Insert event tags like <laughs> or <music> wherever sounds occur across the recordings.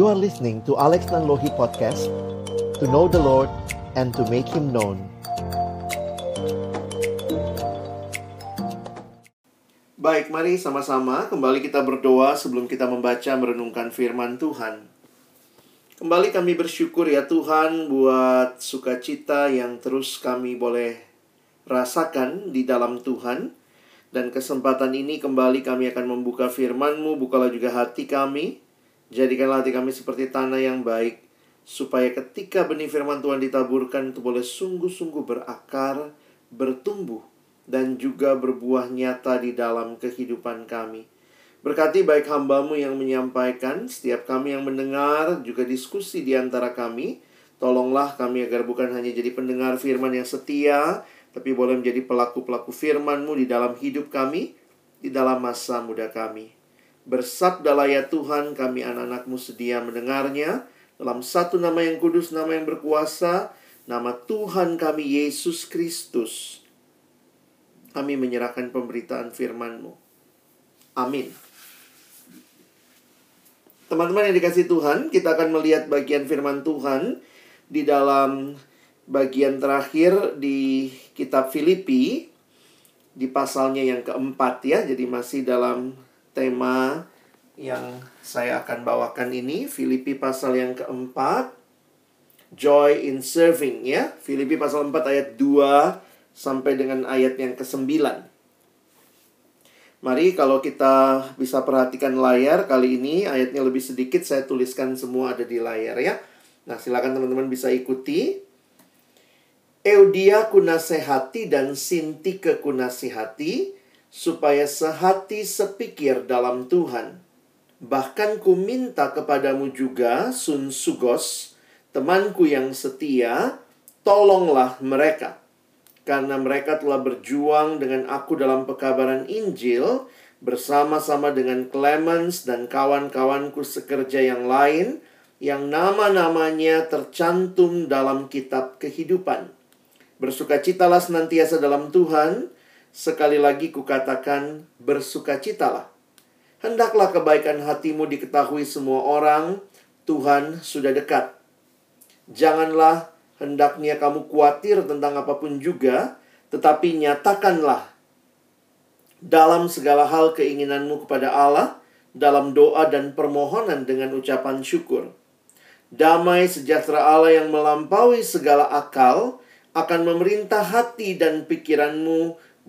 You are listening to Alex Nanlohi Podcast To know the Lord and to make Him known Baik, mari sama-sama kembali kita berdoa sebelum kita membaca merenungkan firman Tuhan. Kembali kami bersyukur ya Tuhan buat sukacita yang terus kami boleh rasakan di dalam Tuhan. Dan kesempatan ini kembali kami akan membuka firman-Mu, bukalah juga hati kami. Jadikanlah hati kami seperti tanah yang baik, supaya ketika benih firman Tuhan ditaburkan itu boleh sungguh-sungguh berakar, bertumbuh, dan juga berbuah nyata di dalam kehidupan kami. Berkati baik hambamu yang menyampaikan, setiap kami yang mendengar, juga diskusi di antara kami. Tolonglah kami agar bukan hanya jadi pendengar firman yang setia, tapi boleh menjadi pelaku-pelaku firmanmu di dalam hidup kami, di dalam masa muda kami. Bersabdalah ya Tuhan, kami anak-anakmu sedia mendengarnya, dalam satu nama yang kudus, nama yang berkuasa, nama Tuhan kami Yesus Kristus kami menyerahkan pemberitaan firman-Mu. Amin. Teman-teman yang dikasih Tuhan, kita akan melihat bagian firman Tuhan di dalam bagian terakhir di kitab Filipi di pasalnya yang keempat ya. Jadi masih dalam tema yang saya akan bawakan ini Filipi pasal yang keempat Joy in serving ya. Filipi pasal 4 ayat 2 sampai dengan ayat yang ke-9. Mari kalau kita bisa perhatikan layar kali ini ayatnya lebih sedikit saya tuliskan semua ada di layar ya. Nah, silakan teman-teman bisa ikuti. Eudia kunasehati dan Sintike kunasehati supaya sehati sepikir dalam Tuhan. Bahkan ku minta kepadamu juga Sun Sugos, temanku yang setia, tolonglah mereka karena mereka telah berjuang dengan aku dalam pekabaran Injil bersama-sama dengan Clemens dan kawan-kawanku sekerja yang lain yang nama-namanya tercantum dalam kitab kehidupan. Bersukacitalah senantiasa dalam Tuhan, sekali lagi kukatakan bersukacitalah. Hendaklah kebaikan hatimu diketahui semua orang, Tuhan sudah dekat. Janganlah hendaknya kamu khawatir tentang apa pun juga, tetapi nyatakanlah dalam segala hal keinginanmu kepada Allah, dalam doa dan permohonan dengan ucapan syukur. Damai sejahtera Allah yang melampaui segala akal akan memerintah hati dan pikiranmu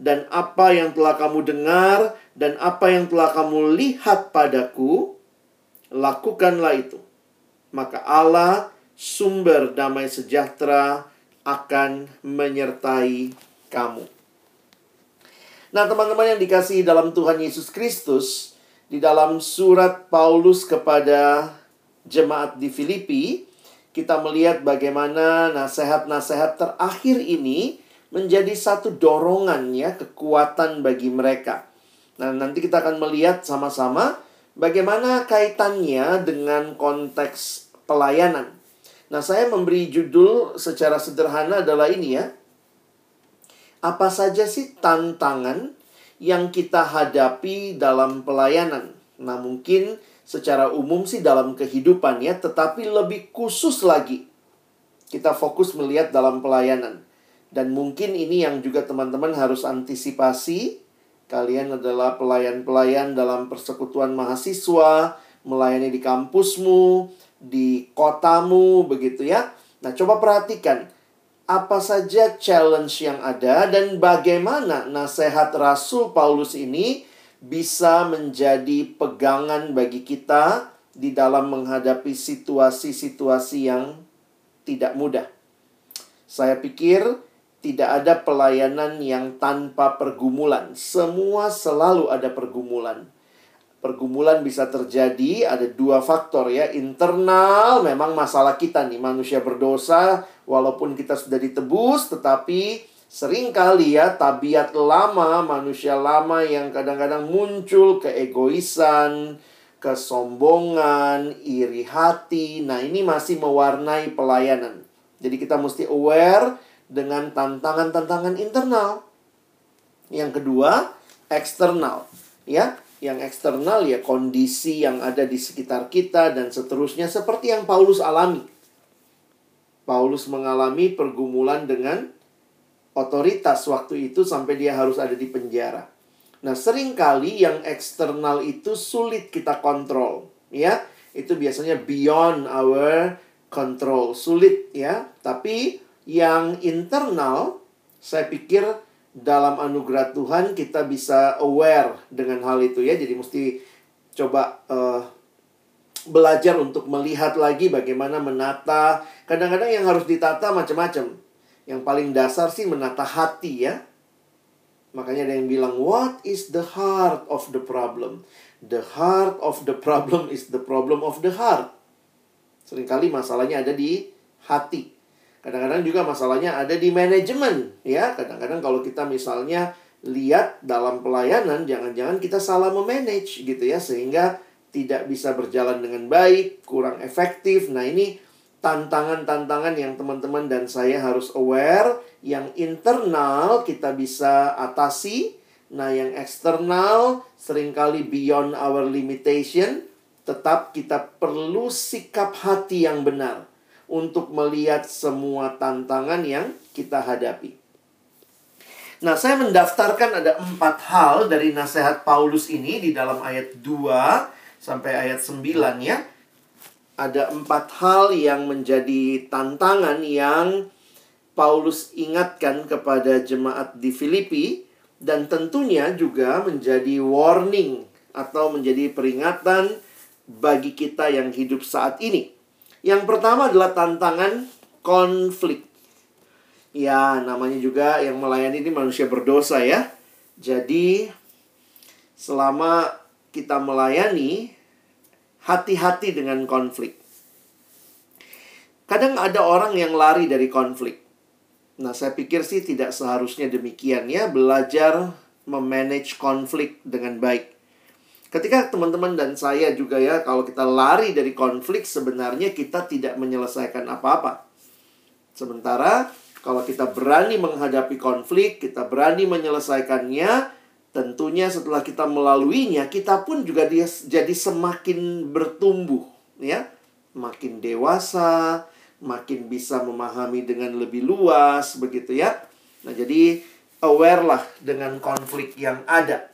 dan apa yang telah kamu dengar, dan apa yang telah kamu lihat padaku, lakukanlah itu maka Allah sumber damai sejahtera akan menyertai kamu. Nah, teman-teman yang dikasihi dalam Tuhan Yesus Kristus, di dalam surat Paulus kepada jemaat di Filipi, kita melihat bagaimana nasihat-nasihat terakhir ini menjadi satu dorongan ya, kekuatan bagi mereka. Nah, nanti kita akan melihat sama-sama bagaimana kaitannya dengan konteks pelayanan. Nah, saya memberi judul secara sederhana adalah ini ya. Apa saja sih tantangan yang kita hadapi dalam pelayanan? Nah, mungkin secara umum sih dalam kehidupan ya, tetapi lebih khusus lagi kita fokus melihat dalam pelayanan. Dan mungkin ini yang juga teman-teman harus antisipasi. Kalian adalah pelayan-pelayan dalam persekutuan mahasiswa, melayani di kampusmu, di kotamu begitu ya. Nah, coba perhatikan apa saja challenge yang ada dan bagaimana nasihat Rasul Paulus ini bisa menjadi pegangan bagi kita di dalam menghadapi situasi-situasi yang tidak mudah. Saya pikir tidak ada pelayanan yang tanpa pergumulan. Semua selalu ada pergumulan. Pergumulan bisa terjadi ada dua faktor ya. Internal memang masalah kita nih manusia berdosa walaupun kita sudah ditebus tetapi sering kali ya tabiat lama manusia lama yang kadang-kadang muncul keegoisan kesombongan iri hati. Nah ini masih mewarnai pelayanan. Jadi kita mesti aware dengan tantangan-tantangan internal yang kedua eksternal ya yang eksternal ya kondisi yang ada di sekitar kita dan seterusnya seperti yang Paulus alami. Paulus mengalami pergumulan dengan otoritas waktu itu sampai dia harus ada di penjara. Nah, sering kali yang eksternal itu sulit kita kontrol, ya. Itu biasanya beyond our control, sulit ya. Tapi yang internal saya pikir dalam anugerah Tuhan kita bisa aware dengan hal itu ya. Jadi mesti coba uh, belajar untuk melihat lagi bagaimana menata. Kadang-kadang yang harus ditata macam-macam. Yang paling dasar sih menata hati ya. Makanya ada yang bilang, what is the heart of the problem? The heart of the problem is the problem of the heart. Seringkali masalahnya ada di hati. Kadang-kadang juga masalahnya ada di manajemen, ya. Kadang-kadang kalau kita misalnya lihat dalam pelayanan, jangan-jangan kita salah memanage gitu ya, sehingga tidak bisa berjalan dengan baik, kurang efektif. Nah, ini tantangan-tantangan yang teman-teman dan saya harus aware. Yang internal kita bisa atasi. Nah, yang eksternal sering kali beyond our limitation. Tetap kita perlu sikap hati yang benar untuk melihat semua tantangan yang kita hadapi. Nah, saya mendaftarkan ada empat hal dari nasihat Paulus ini di dalam ayat 2 sampai ayat 9 ya. Ada empat hal yang menjadi tantangan yang Paulus ingatkan kepada jemaat di Filipi dan tentunya juga menjadi warning atau menjadi peringatan bagi kita yang hidup saat ini. Yang pertama adalah tantangan konflik. Ya, namanya juga yang melayani ini manusia berdosa ya. Jadi, selama kita melayani, hati-hati dengan konflik. Kadang ada orang yang lari dari konflik. Nah, saya pikir sih tidak seharusnya demikian ya, belajar memanage konflik dengan baik. Ketika teman-teman dan saya juga ya, kalau kita lari dari konflik, sebenarnya kita tidak menyelesaikan apa-apa. Sementara kalau kita berani menghadapi konflik, kita berani menyelesaikannya, tentunya setelah kita melaluinya, kita pun juga jadi semakin bertumbuh, ya, makin dewasa, makin bisa memahami dengan lebih luas, begitu ya. Nah, jadi aware lah dengan konflik yang ada.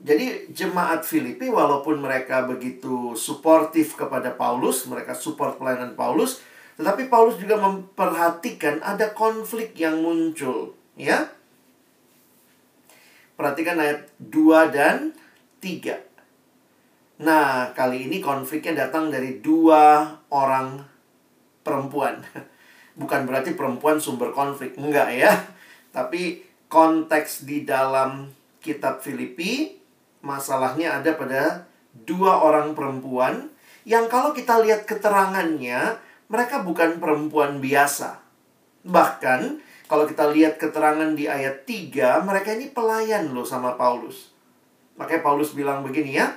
Jadi jemaat Filipi walaupun mereka begitu suportif kepada Paulus, mereka support pelayanan Paulus, tetapi Paulus juga memperhatikan ada konflik yang muncul, ya. Perhatikan ayat 2 dan 3. Nah, kali ini konfliknya datang dari dua orang perempuan. <laughs> Bukan berarti perempuan sumber konflik, enggak ya. Tapi konteks di dalam kitab Filipi masalahnya ada pada dua orang perempuan yang kalau kita lihat keterangannya, mereka bukan perempuan biasa. Bahkan, kalau kita lihat keterangan di ayat 3, mereka ini pelayan loh sama Paulus. Makanya Paulus bilang begini ya,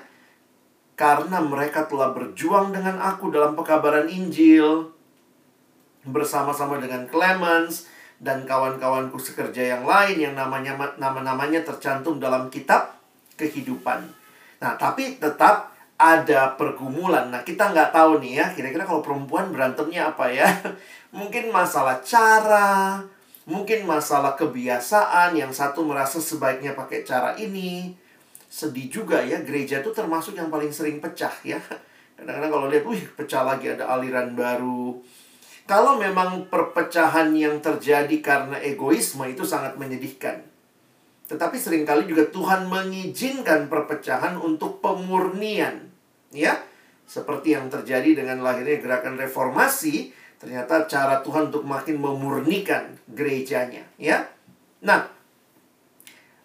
karena mereka telah berjuang dengan aku dalam pekabaran Injil, bersama-sama dengan Clemens, dan kawan-kawanku sekerja yang lain yang namanya nama-namanya tercantum dalam kitab kehidupan. Nah, tapi tetap ada pergumulan. Nah, kita nggak tahu nih ya, kira-kira kalau perempuan berantemnya apa ya? <laughs> mungkin masalah cara, mungkin masalah kebiasaan, yang satu merasa sebaiknya pakai cara ini. Sedih juga ya, gereja itu termasuk yang paling sering pecah ya. <laughs> Kadang-kadang kalau lihat, wih, pecah lagi ada aliran baru. Kalau memang perpecahan yang terjadi karena egoisme itu sangat menyedihkan. Tetapi sering kali juga Tuhan mengizinkan perpecahan untuk pemurnian. Ya, seperti yang terjadi dengan lahirnya gerakan reformasi, ternyata cara Tuhan untuk makin memurnikan gerejanya. Ya, nah,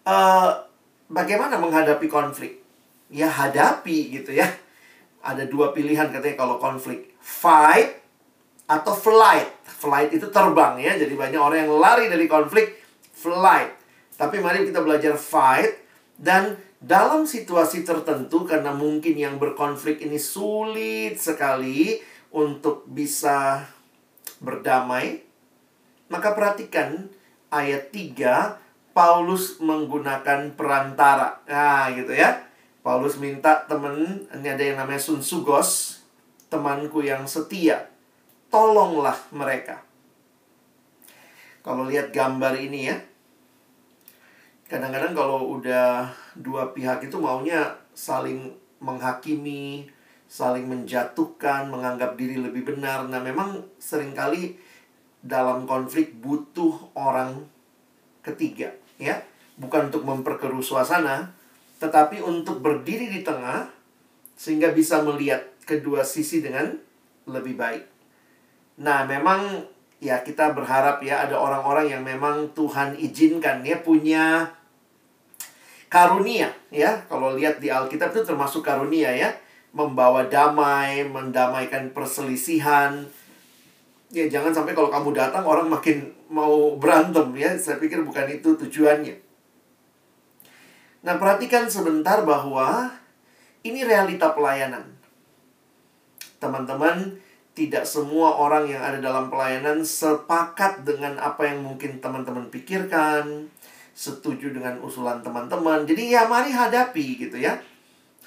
uh, bagaimana menghadapi konflik? ya hadapi gitu ya. Ada dua pilihan katanya kalau konflik. Fight atau flight. Flight itu terbang ya. Jadi banyak orang yang lari dari konflik, flight. Tapi mari kita belajar fight dan dalam situasi tertentu karena mungkin yang berkonflik ini sulit sekali untuk bisa berdamai, maka perhatikan ayat 3 Paulus menggunakan perantara. Nah, gitu ya. Paulus minta temen, ini ada yang namanya Sun Sugos, temanku yang setia. Tolonglah mereka. Kalau lihat gambar ini ya, kadang-kadang kalau udah dua pihak itu maunya saling menghakimi, saling menjatuhkan, menganggap diri lebih benar. Nah, memang sering kali dalam konflik butuh orang ketiga, ya. Bukan untuk memperkeruh suasana, tetapi untuk berdiri di tengah sehingga bisa melihat kedua sisi dengan lebih baik. Nah, memang ya kita berharap ya ada orang-orang yang memang Tuhan izinkan ya punya karunia ya. Kalau lihat di Alkitab itu termasuk karunia ya, membawa damai, mendamaikan perselisihan. Ya jangan sampai kalau kamu datang orang makin mau berantem ya. Saya pikir bukan itu tujuannya. Nah, perhatikan sebentar bahwa ini realita pelayanan. Teman-teman, tidak semua orang yang ada dalam pelayanan sepakat dengan apa yang mungkin teman-teman pikirkan, setuju dengan usulan teman-teman. Jadi ya mari hadapi gitu ya.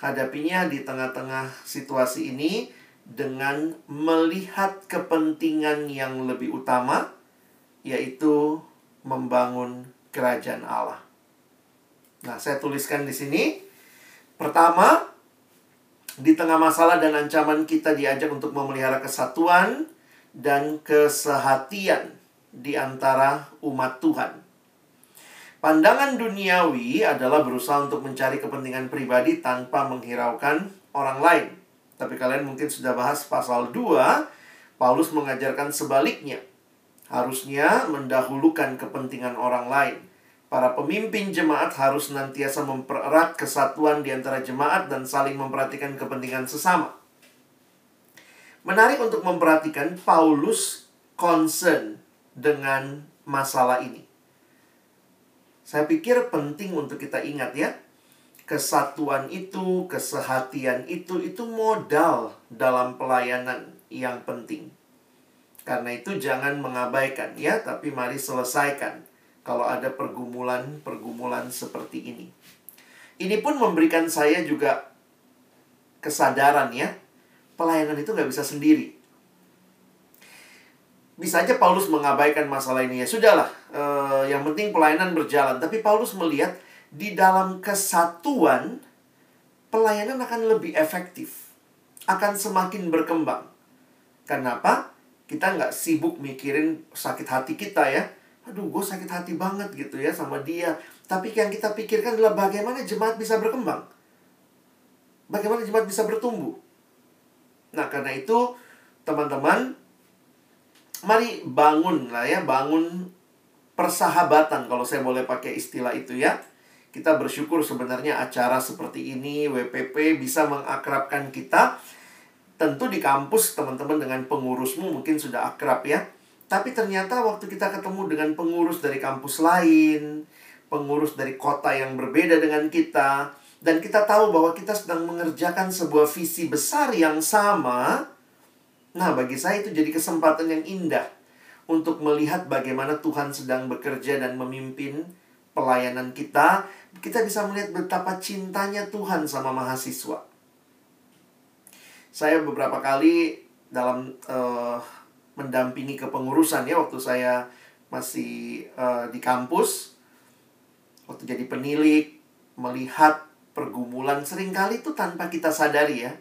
Hadapinya di tengah-tengah situasi ini dengan melihat kepentingan yang lebih utama yaitu membangun kerajaan Allah. Nah, saya tuliskan di sini. Pertama, di tengah masalah dan ancaman kita diajak untuk memelihara kesatuan dan kesehatian di antara umat Tuhan. Pandangan duniawi adalah berusaha untuk mencari kepentingan pribadi tanpa menghiraukan orang lain. Tapi kalian mungkin sudah bahas pasal 2, Paulus mengajarkan sebaliknya. Harusnya mendahulukan kepentingan orang lain. Para pemimpin jemaat harus nantiasa mempererat kesatuan di antara jemaat dan saling memperhatikan kepentingan sesama. Menarik untuk memperhatikan Paulus concern dengan masalah ini. Saya pikir penting untuk kita ingat ya. Kesatuan itu, kesehatian itu, itu modal dalam pelayanan yang penting. Karena itu jangan mengabaikan ya, tapi mari selesaikan kalau ada pergumulan-pergumulan seperti ini. Ini pun memberikan saya juga kesadaran ya, pelayanan itu nggak bisa sendiri. Bisa aja Paulus mengabaikan masalah ini ya, sudahlah, eh, yang penting pelayanan berjalan. Tapi Paulus melihat di dalam kesatuan, pelayanan akan lebih efektif, akan semakin berkembang. Kenapa? Kita nggak sibuk mikirin sakit hati kita ya, aduh gue sakit hati banget gitu ya sama dia. Tapi yang kita pikirkan adalah bagaimana jemaat bisa berkembang. Bagaimana jemaat bisa bertumbuh. Nah karena itu teman-teman mari bangun lah ya, bangun persahabatan kalau saya boleh pakai istilah itu ya. Kita bersyukur sebenarnya acara seperti ini WPP bisa mengakrabkan kita. Tentu di kampus teman-teman dengan pengurusmu mungkin sudah akrab ya tapi ternyata waktu kita ketemu dengan pengurus dari kampus lain, pengurus dari kota yang berbeda dengan kita, dan kita tahu bahwa kita sedang mengerjakan sebuah visi besar yang sama, nah bagi saya itu jadi kesempatan yang indah untuk melihat bagaimana Tuhan sedang bekerja dan memimpin pelayanan kita. Kita bisa melihat betapa cintanya Tuhan sama mahasiswa. Saya beberapa kali dalam uh, mendampingi kepengurusan ya waktu saya masih uh, di kampus waktu jadi penilik melihat pergumulan sering kali itu tanpa kita sadari ya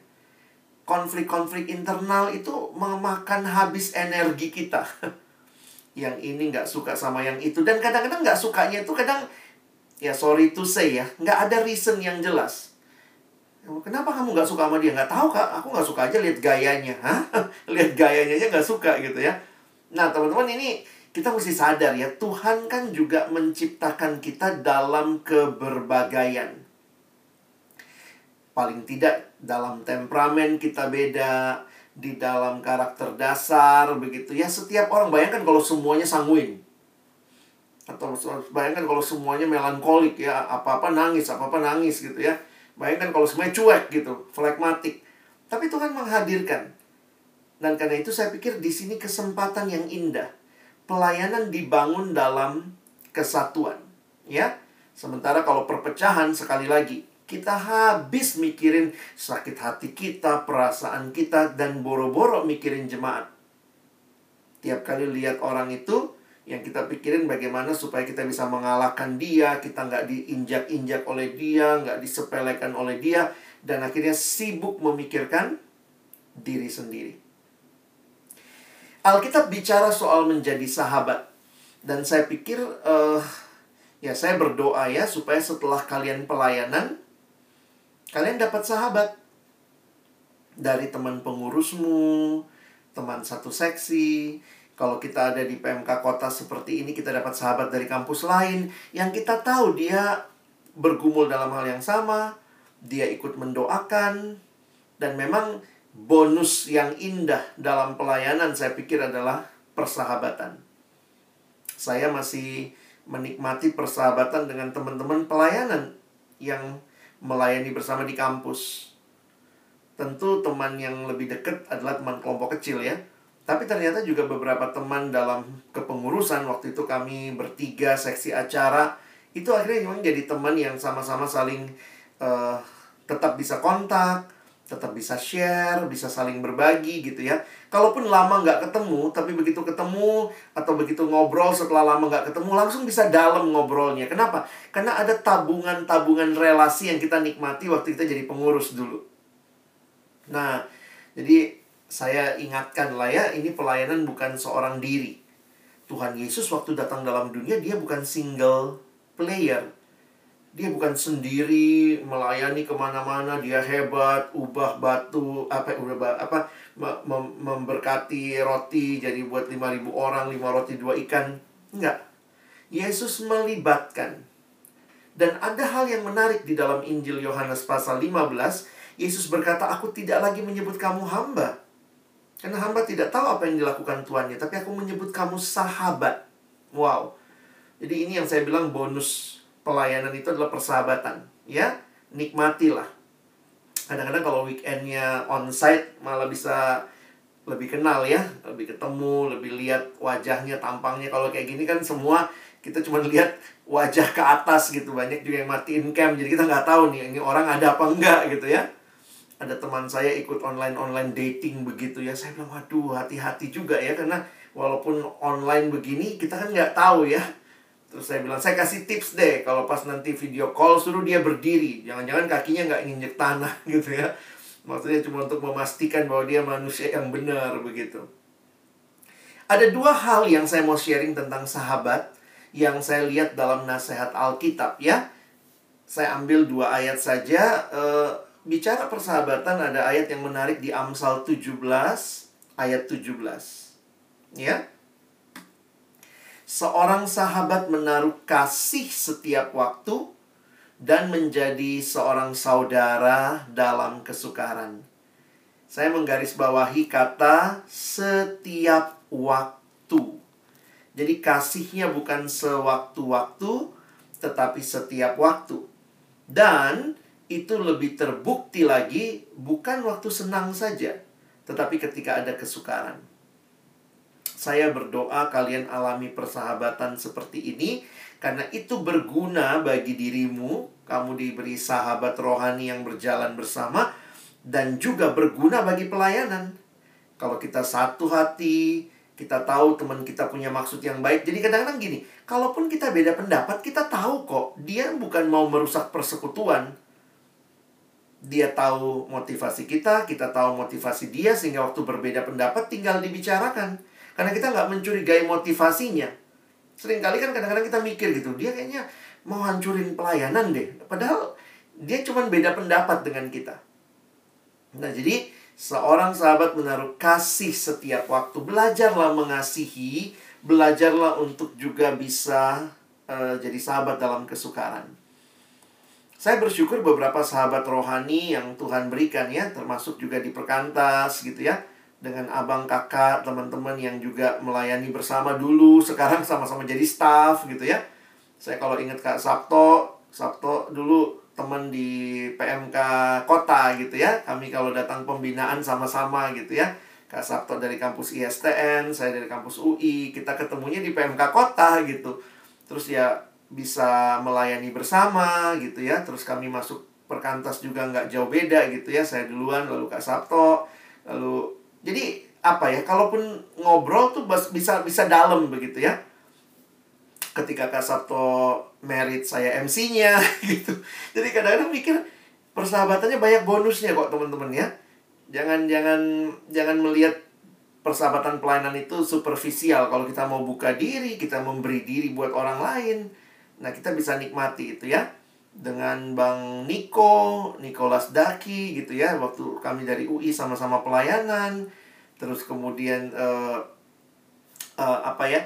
konflik-konflik internal itu memakan habis energi kita <laughs> yang ini nggak suka sama yang itu dan kadang-kadang nggak sukanya itu kadang ya sorry to say ya nggak ada reason yang jelas Kenapa kamu gak suka sama dia? Gak tahu kak, aku gak suka aja lihat gayanya. <laughs> Hah? lihat gayanya aja gak suka gitu ya. Nah teman-teman ini kita mesti sadar ya, Tuhan kan juga menciptakan kita dalam keberbagaian. paling tidak dalam temperamen kita beda, di dalam karakter dasar begitu ya. Setiap orang bayangkan kalau semuanya sanguin. Atau bayangkan kalau semuanya melankolik ya, apa-apa nangis, apa-apa nangis gitu ya. Bayangkan kalau semuanya cuek gitu, flekmatik. Tapi Tuhan menghadirkan. Dan karena itu saya pikir di sini kesempatan yang indah. Pelayanan dibangun dalam kesatuan, ya. Sementara kalau perpecahan sekali lagi kita habis mikirin sakit hati kita, perasaan kita, dan boro-boro mikirin jemaat. Tiap kali lihat orang itu, yang kita pikirin bagaimana supaya kita bisa mengalahkan dia, kita nggak diinjak-injak oleh dia, nggak disepelekan oleh dia, dan akhirnya sibuk memikirkan diri sendiri. Alkitab bicara soal menjadi sahabat, dan saya pikir, uh, ya saya berdoa ya supaya setelah kalian pelayanan, Kalian dapat sahabat dari teman pengurusmu, teman satu seksi. Kalau kita ada di PMK kota seperti ini, kita dapat sahabat dari kampus lain yang kita tahu dia bergumul dalam hal yang sama, dia ikut mendoakan, dan memang bonus yang indah dalam pelayanan saya pikir adalah persahabatan. Saya masih menikmati persahabatan dengan teman-teman pelayanan yang melayani bersama di kampus. Tentu teman yang lebih dekat adalah teman kelompok kecil ya. Tapi ternyata juga beberapa teman dalam kepengurusan waktu itu kami bertiga seksi acara itu akhirnya memang jadi teman yang sama-sama saling uh, tetap bisa kontak, tetap bisa share, bisa saling berbagi gitu ya. Kalaupun lama nggak ketemu, tapi begitu ketemu atau begitu ngobrol setelah lama nggak ketemu, langsung bisa dalam ngobrolnya. Kenapa? Karena ada tabungan-tabungan relasi yang kita nikmati waktu kita jadi pengurus dulu. Nah, jadi saya ingatkan lah ya, ini pelayanan bukan seorang diri. Tuhan Yesus waktu datang dalam dunia, dia bukan single player dia bukan sendiri melayani ke mana-mana dia hebat ubah batu apa ubah apa mem memberkati roti jadi buat 5000 orang lima roti dua ikan. Enggak. Yesus melibatkan. Dan ada hal yang menarik di dalam Injil Yohanes pasal 15 Yesus berkata aku tidak lagi menyebut kamu hamba karena hamba tidak tahu apa yang dilakukan tuannya tapi aku menyebut kamu sahabat. Wow. Jadi ini yang saya bilang bonus pelayanan itu adalah persahabatan. Ya nikmatilah. Kadang-kadang kalau weekendnya onsite malah bisa lebih kenal ya lebih ketemu lebih lihat wajahnya tampangnya. Kalau kayak gini kan semua kita cuma <laughs> lihat wajah ke atas gitu. Banyak juga yang matiin cam jadi kita nggak tahu nih ini orang ada apa enggak gitu ya. Ada teman saya ikut online online dating begitu ya. Saya bilang waduh hati-hati juga ya karena walaupun online begini kita kan nggak tahu ya Terus saya bilang, saya kasih tips deh kalau pas nanti video call suruh dia berdiri. Jangan-jangan kakinya nggak nginjek tanah <laughs> gitu ya. Maksudnya cuma untuk memastikan bahwa dia manusia yang benar begitu. Ada dua hal yang saya mau sharing tentang sahabat yang saya lihat dalam nasihat Alkitab ya. Saya ambil dua ayat saja. E, bicara persahabatan ada ayat yang menarik di Amsal 17 ayat 17. Ya. Seorang sahabat menaruh kasih setiap waktu dan menjadi seorang saudara dalam kesukaran. Saya menggarisbawahi kata setiap waktu. Jadi kasihnya bukan sewaktu-waktu, tetapi setiap waktu. Dan itu lebih terbukti lagi bukan waktu senang saja, tetapi ketika ada kesukaran. Saya berdoa kalian alami persahabatan seperti ini karena itu berguna bagi dirimu. Kamu diberi sahabat rohani yang berjalan bersama dan juga berguna bagi pelayanan. Kalau kita satu hati, kita tahu teman kita punya maksud yang baik. Jadi kadang-kadang gini, kalaupun kita beda pendapat, kita tahu kok dia bukan mau merusak persekutuan. Dia tahu motivasi kita, kita tahu motivasi dia sehingga waktu berbeda pendapat tinggal dibicarakan. Karena kita nggak mencurigai motivasinya. Seringkali kan kadang-kadang kita mikir gitu, dia kayaknya mau hancurin pelayanan deh. Padahal dia cuma beda pendapat dengan kita. Nah, jadi seorang sahabat menaruh kasih setiap waktu. Belajarlah mengasihi, belajarlah untuk juga bisa uh, jadi sahabat dalam kesukaran. saya bersyukur beberapa sahabat rohani yang Tuhan berikan ya, termasuk juga di perkantas gitu ya. Dengan abang kakak, teman-teman yang juga melayani bersama dulu, <laughs> sekarang sama-sama jadi staff gitu ya. Saya kalau ingat Kak Sabto, Sabto dulu teman di PMK kota gitu ya. Kami kalau datang pembinaan sama-sama gitu ya. Kak Sabto dari kampus ISTN, saya dari kampus UI, kita ketemunya di PMK kota gitu. Terus ya bisa melayani bersama gitu ya terus kami masuk perkantas juga nggak jauh beda gitu ya saya duluan lalu kak Sabto lalu jadi apa ya kalaupun ngobrol tuh bisa bisa dalam begitu ya. Ketika kak Sabto merit saya MC-nya <laughs> gitu. Jadi kadang-kadang mikir persahabatannya banyak bonusnya kok teman-teman ya. Jangan jangan jangan melihat persahabatan pelayanan itu superficial. Kalau kita mau buka diri kita memberi diri buat orang lain Nah, kita bisa nikmati itu ya dengan Bang Niko, Nicholas Daki gitu ya, waktu kami dari UI sama-sama pelayanan, terus kemudian uh, uh, apa ya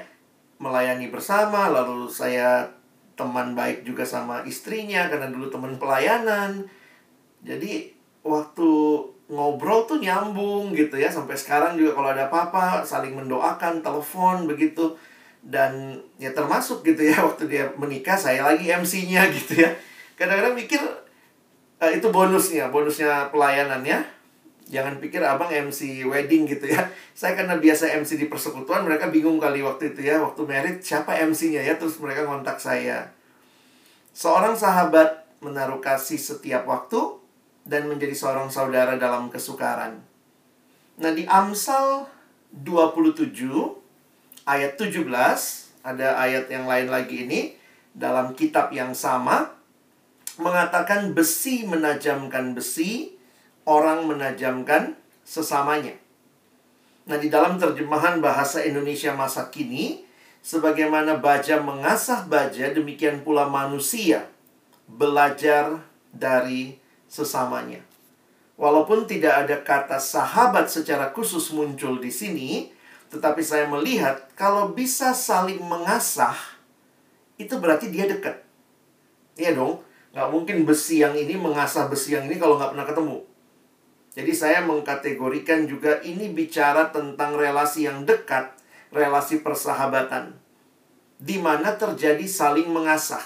melayani bersama, lalu saya teman baik juga sama istrinya karena dulu teman pelayanan. Jadi waktu ngobrol tuh nyambung gitu ya sampai sekarang juga kalau ada apa-apa saling mendoakan telepon begitu. Dan ya termasuk gitu ya <laughs> waktu dia menikah saya lagi MC-nya gitu ya kadang-kadang mikir uh, itu bonusnya bonusnya pelayanannya. Jangan pikir abang MC wedding gitu ya. <laughs> Saya karena biasa MC di persekutuan mereka bingung kali waktu itu ya. Waktu merit siapa MC-nya ya? Terus mereka kontak saya. Seorang sahabat menaruh kasih setiap waktu dan menjadi seorang saudara dalam kesukaran. Nah di Amsal 27 ayat 17, ada ayat yang lain lagi ini dalam kitab yang sama mengatakan besi menajamkan besi, orang menajamkan sesamanya. Nah, di dalam terjemahan bahasa Indonesia masa kini, sebagaimana baja mengasah baja, demikian pula manusia belajar dari sesamanya. Walaupun tidak ada kata sahabat secara khusus muncul di sini, tetapi saya melihat kalau bisa saling mengasah, itu berarti dia dekat. Iya dong, nggak mungkin besi yang ini mengasah besi yang ini kalau nggak pernah ketemu. Jadi saya mengkategorikan juga ini bicara tentang relasi yang dekat, relasi persahabatan. Di mana terjadi saling mengasah.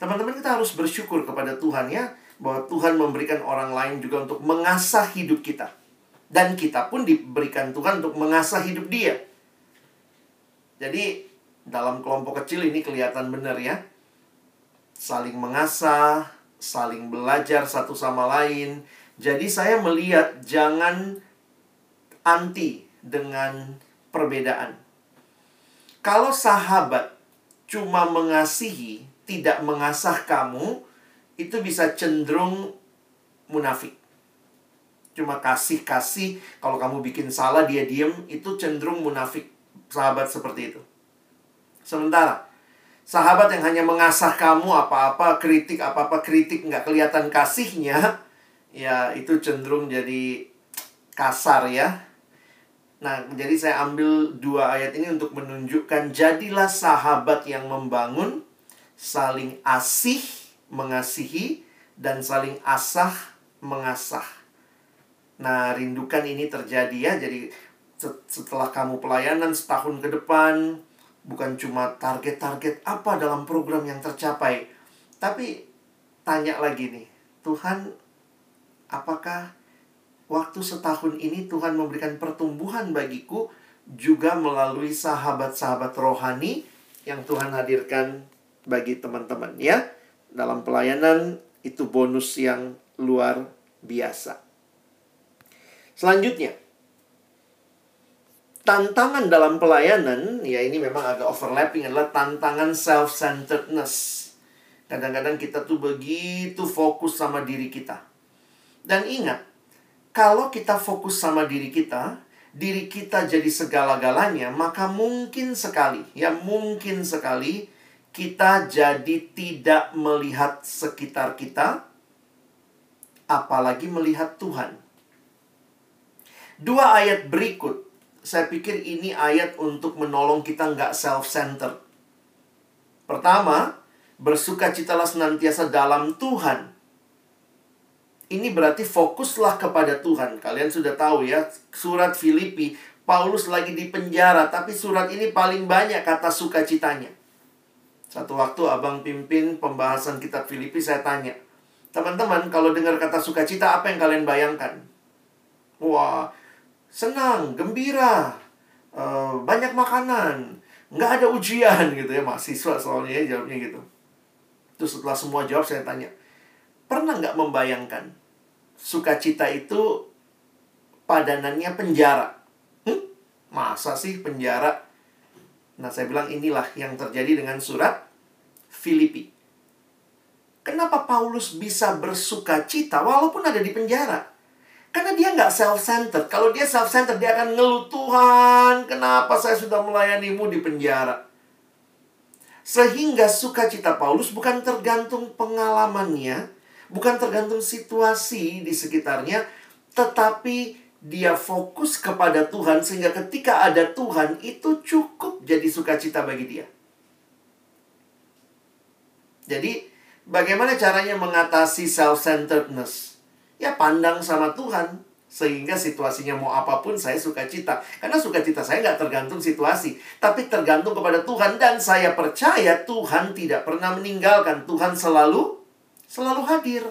Teman-teman kita harus bersyukur kepada Tuhan ya, bahwa Tuhan memberikan orang lain juga untuk mengasah hidup kita. Dan kita pun diberikan Tuhan untuk mengasah hidup dia. Jadi dalam kelompok kecil ini kelihatan benar ya. Saling mengasah, saling belajar satu sama lain. Jadi saya melihat jangan anti dengan perbedaan. Kalau sahabat cuma mengasihi, tidak mengasah kamu, itu bisa cenderung munafik cuma kasih-kasih kalau kamu bikin salah dia diem itu cenderung munafik sahabat seperti itu sementara sahabat yang hanya mengasah kamu apa-apa kritik apa-apa kritik nggak kelihatan kasihnya ya itu cenderung jadi kasar ya nah jadi saya ambil dua ayat ini untuk menunjukkan jadilah sahabat yang membangun saling asih mengasihi dan saling asah mengasah Nah, rindukan ini terjadi ya. Jadi setelah kamu pelayanan setahun ke depan, bukan cuma target-target apa dalam program yang tercapai, tapi tanya lagi nih, Tuhan, apakah waktu setahun ini Tuhan memberikan pertumbuhan bagiku juga melalui sahabat-sahabat rohani yang Tuhan hadirkan bagi teman-teman ya. Dalam pelayanan itu bonus yang luar biasa. Selanjutnya, tantangan dalam pelayanan, ya ini memang agak overlapping adalah tantangan self-centeredness. Kadang-kadang kita tuh begitu fokus sama diri kita. Dan ingat, kalau kita fokus sama diri kita, diri kita jadi segala-galanya, maka mungkin sekali, ya mungkin sekali kita jadi tidak melihat sekitar kita, apalagi melihat Tuhan. Dua ayat berikut, saya pikir ini ayat untuk menolong kita nggak self-centered. Pertama, bersukacitalah senantiasa dalam Tuhan. Ini berarti fokuslah kepada Tuhan. Kalian sudah tahu ya, surat Filipi, Paulus lagi di penjara, tapi surat ini paling banyak kata sukacitanya. Satu waktu abang pimpin pembahasan kitab Filipi, saya tanya, teman-teman kalau dengar kata sukacita, apa yang kalian bayangkan? Wah, senang, gembira, uh, banyak makanan, nggak ada ujian gitu ya, mahasiswa soalnya ya jawabnya gitu. Terus setelah semua jawab saya tanya, pernah nggak membayangkan sukacita itu padanannya penjara? Hmm? Masa sih penjara? Nah saya bilang inilah yang terjadi dengan surat Filipi. Kenapa Paulus bisa bersukacita walaupun ada di penjara? Karena dia nggak self-centered. Kalau dia self-centered, dia akan ngeluh, Tuhan, kenapa saya sudah melayanimu di penjara? Sehingga sukacita Paulus bukan tergantung pengalamannya, bukan tergantung situasi di sekitarnya, tetapi dia fokus kepada Tuhan sehingga ketika ada Tuhan itu cukup jadi sukacita bagi dia. Jadi, bagaimana caranya mengatasi self-centeredness? Ya pandang sama Tuhan. Sehingga situasinya mau apa pun saya suka cita. Karena sukacita saya nggak tergantung situasi. Tapi tergantung kepada Tuhan. Dan saya percaya Tuhan tidak pernah meninggalkan. Tuhan selalu, selalu hadir.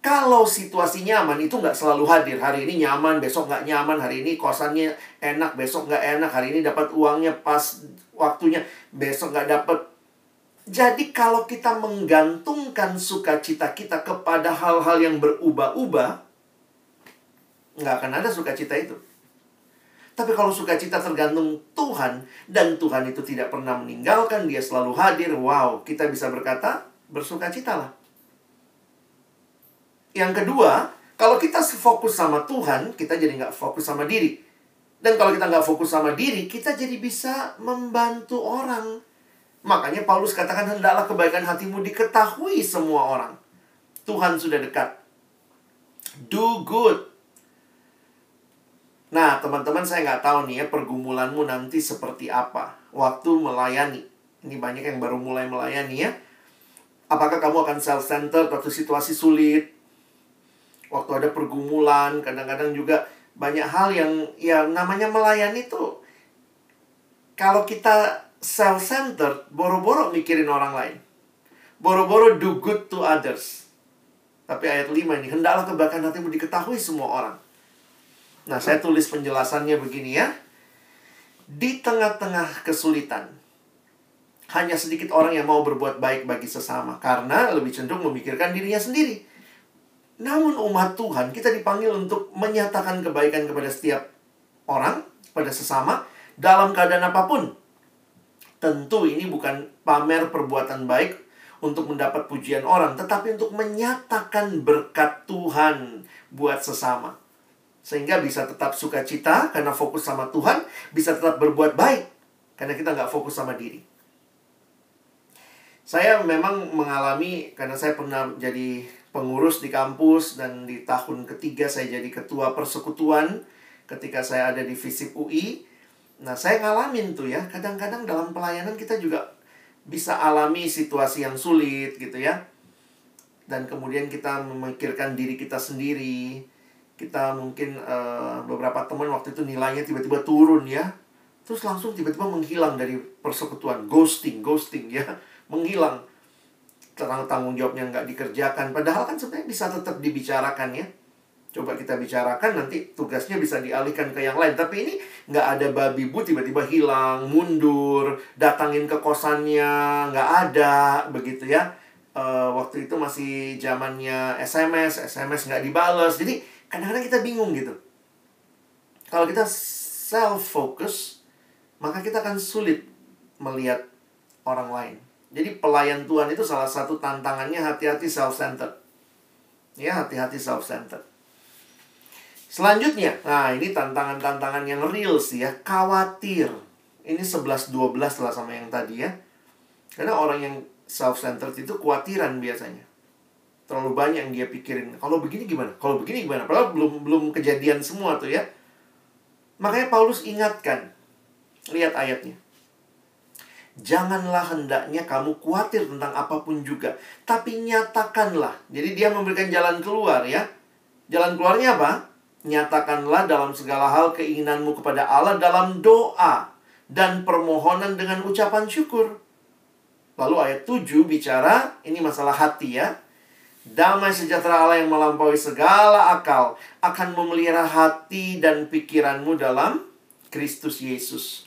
Kalau situasi nyaman itu nggak selalu hadir. Hari ini nyaman, besok nggak nyaman. Hari ini kosannya enak, besok nggak enak. Hari ini dapat uangnya pas waktunya, besok nggak dapat. Jadi kalau kita menggantungkan sukacita kita kepada hal-hal yang berubah-ubah, nggak akan ada sukacita itu. Tapi kalau sukacita tergantung Tuhan dan Tuhan itu tidak pernah meninggalkan, dia selalu hadir. Wow, kita bisa berkata bersukacitalah. Yang kedua, kalau kita fokus sama Tuhan, kita jadi nggak fokus sama diri. Dan kalau kita nggak fokus sama diri, kita jadi bisa membantu orang. Makanya Paulus katakan, hendaklah kebaikan hatimu diketahui semua orang. Tuhan sudah dekat. Do good Nah, teman-teman saya nggak tahu nih ya pergumulanmu nanti seperti apa waktu melayani. Ini banyak yang baru mulai melayani ya. Apakah kamu akan self-centered waktu situasi sulit? Waktu ada pergumulan, kadang-kadang juga banyak hal yang ya namanya melayani tuh kalau kita self-centered, boro-boro mikirin orang lain. Boro-boro do good to others. Tapi ayat 5 ini, hendaklah kebaikan hatimu diketahui semua orang. Nah, saya tulis penjelasannya begini ya. Di tengah-tengah kesulitan, hanya sedikit orang yang mau berbuat baik bagi sesama karena lebih cenderung memikirkan dirinya sendiri. Namun umat Tuhan, kita dipanggil untuk menyatakan kebaikan kepada setiap orang, pada sesama, dalam keadaan apa pun. Tentu ini bukan pamer perbuatan baik untuk mendapat pujian orang, tetapi untuk menyatakan berkat Tuhan buat sesama. Sehingga bisa tetap sukacita karena fokus sama Tuhan, bisa tetap berbuat baik karena kita nggak fokus sama diri. Saya memang mengalami karena saya pernah jadi pengurus di kampus dan di tahun ketiga saya jadi ketua persekutuan ketika saya ada di FISIP UI. Nah, saya ngalamin tuh ya, kadang-kadang dalam pelayanan kita juga bisa alami situasi yang sulit gitu ya. Dan kemudian kita memikirkan diri kita sendiri, kita mungkin uh, beberapa teman waktu itu nilainya tiba-tiba turun ya. Terus langsung tiba-tiba menghilang dari persekutuan. Ghosting ghosting ya. <laughs> Menghilang. Tentang tanggung jawabnya nggak dikerjakan. Padahal kan sebenarnya bisa tetap dibicarakan ya. Coba kita bicarakan nanti tugasnya bisa dialihkan ke yang lain. Tapi ini nggak ada babi bu tiba-tiba hilang mundur datangin ke kosannya nggak ada begitu ya uh, waktu itu masih zamannya SMS SMS nggak dibales jadi kadang-kadang kita bingung gitu. Kalau kita self-focus, maka kita akan sulit melihat orang lain. Jadi pelayan Tuhan itu salah satu tantangannya hati-hati self-centered. Ya, hati-hati self-centered. Selanjutnya, nah ini tantangan-tantangan yang real sih ya, khawatir. Ini 11-12 lah sama yang tadi ya. Karena orang yang self-centered itu khawatiran biasanya terlalu banyak yang dia pikirin kalau begini gimana kalau begini gimana padahal belum belum kejadian semua tuh ya makanya Paulus ingatkan lihat ayatnya Janganlah hendaknya kamu khawatir tentang apa pun juga, tapi nyatakanlah. Jadi dia memberikan jalan keluar ya. Jalan keluarnya apa? Nyatakanlah dalam segala hal keinginanmu kepada Allah dalam doa dan permohonan dengan ucapan syukur. Lalu ayat 7 bicara, ini masalah hati ya. Damai sejahtera Allah yang melampaui segala akal akan memelihara hati dan pikiranmu dalam Kristus Yesus.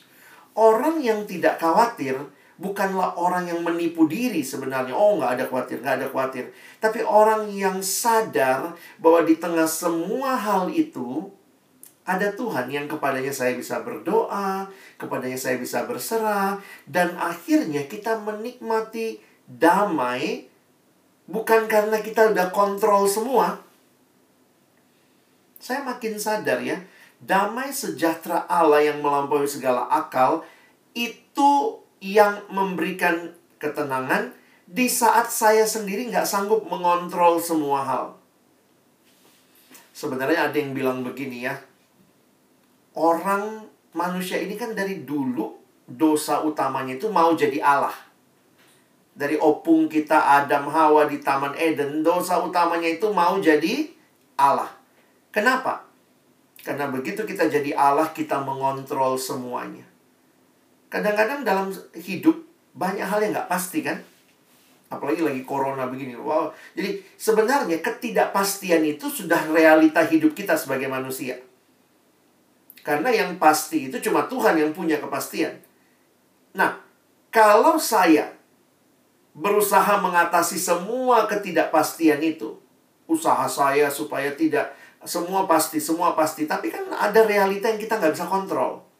Orang yang tidak khawatir bukanlah orang yang menipu diri sebenarnya. Oh, nggak ada khawatir, nggak ada khawatir. Tapi orang yang sadar bahwa di tengah semua hal itu, ada Tuhan yang kepadanya saya bisa berdoa, kepadanya saya bisa berserah, dan akhirnya kita menikmati damai bukan karena kita udah kontrol semua. Saya makin sadar ya, damai sejahtera Allah yang melampaui segala akal itu yang memberikan ketenangan di saat saya sendiri nggak sanggup mengontrol semua hal. Sebenarnya ada yang bilang begini ya, orang manusia ini kan dari dulu dosa utamanya itu mau jadi Allah. Dari opung kita Adam Hawa di Taman Eden, dosa utamanya itu mau jadi Allah. Kenapa? Karena begitu kita jadi Allah, kita mengontrol semuanya. Kadang-kadang dalam hidup banyak hal yang nggak pasti kan? Apalagi lagi corona begini. Wow. Jadi sebenarnya ketidakpastian itu sudah realita hidup kita sebagai manusia. Karena yang pasti itu cuma Tuhan yang punya kepastian. Nah, kalau saya berusaha mengatasi semua ketidakpastian itu, usaha saya supaya tidak semua pasti, semua pasti. Tapi kan ada realita yang kita nggak bisa kontrol.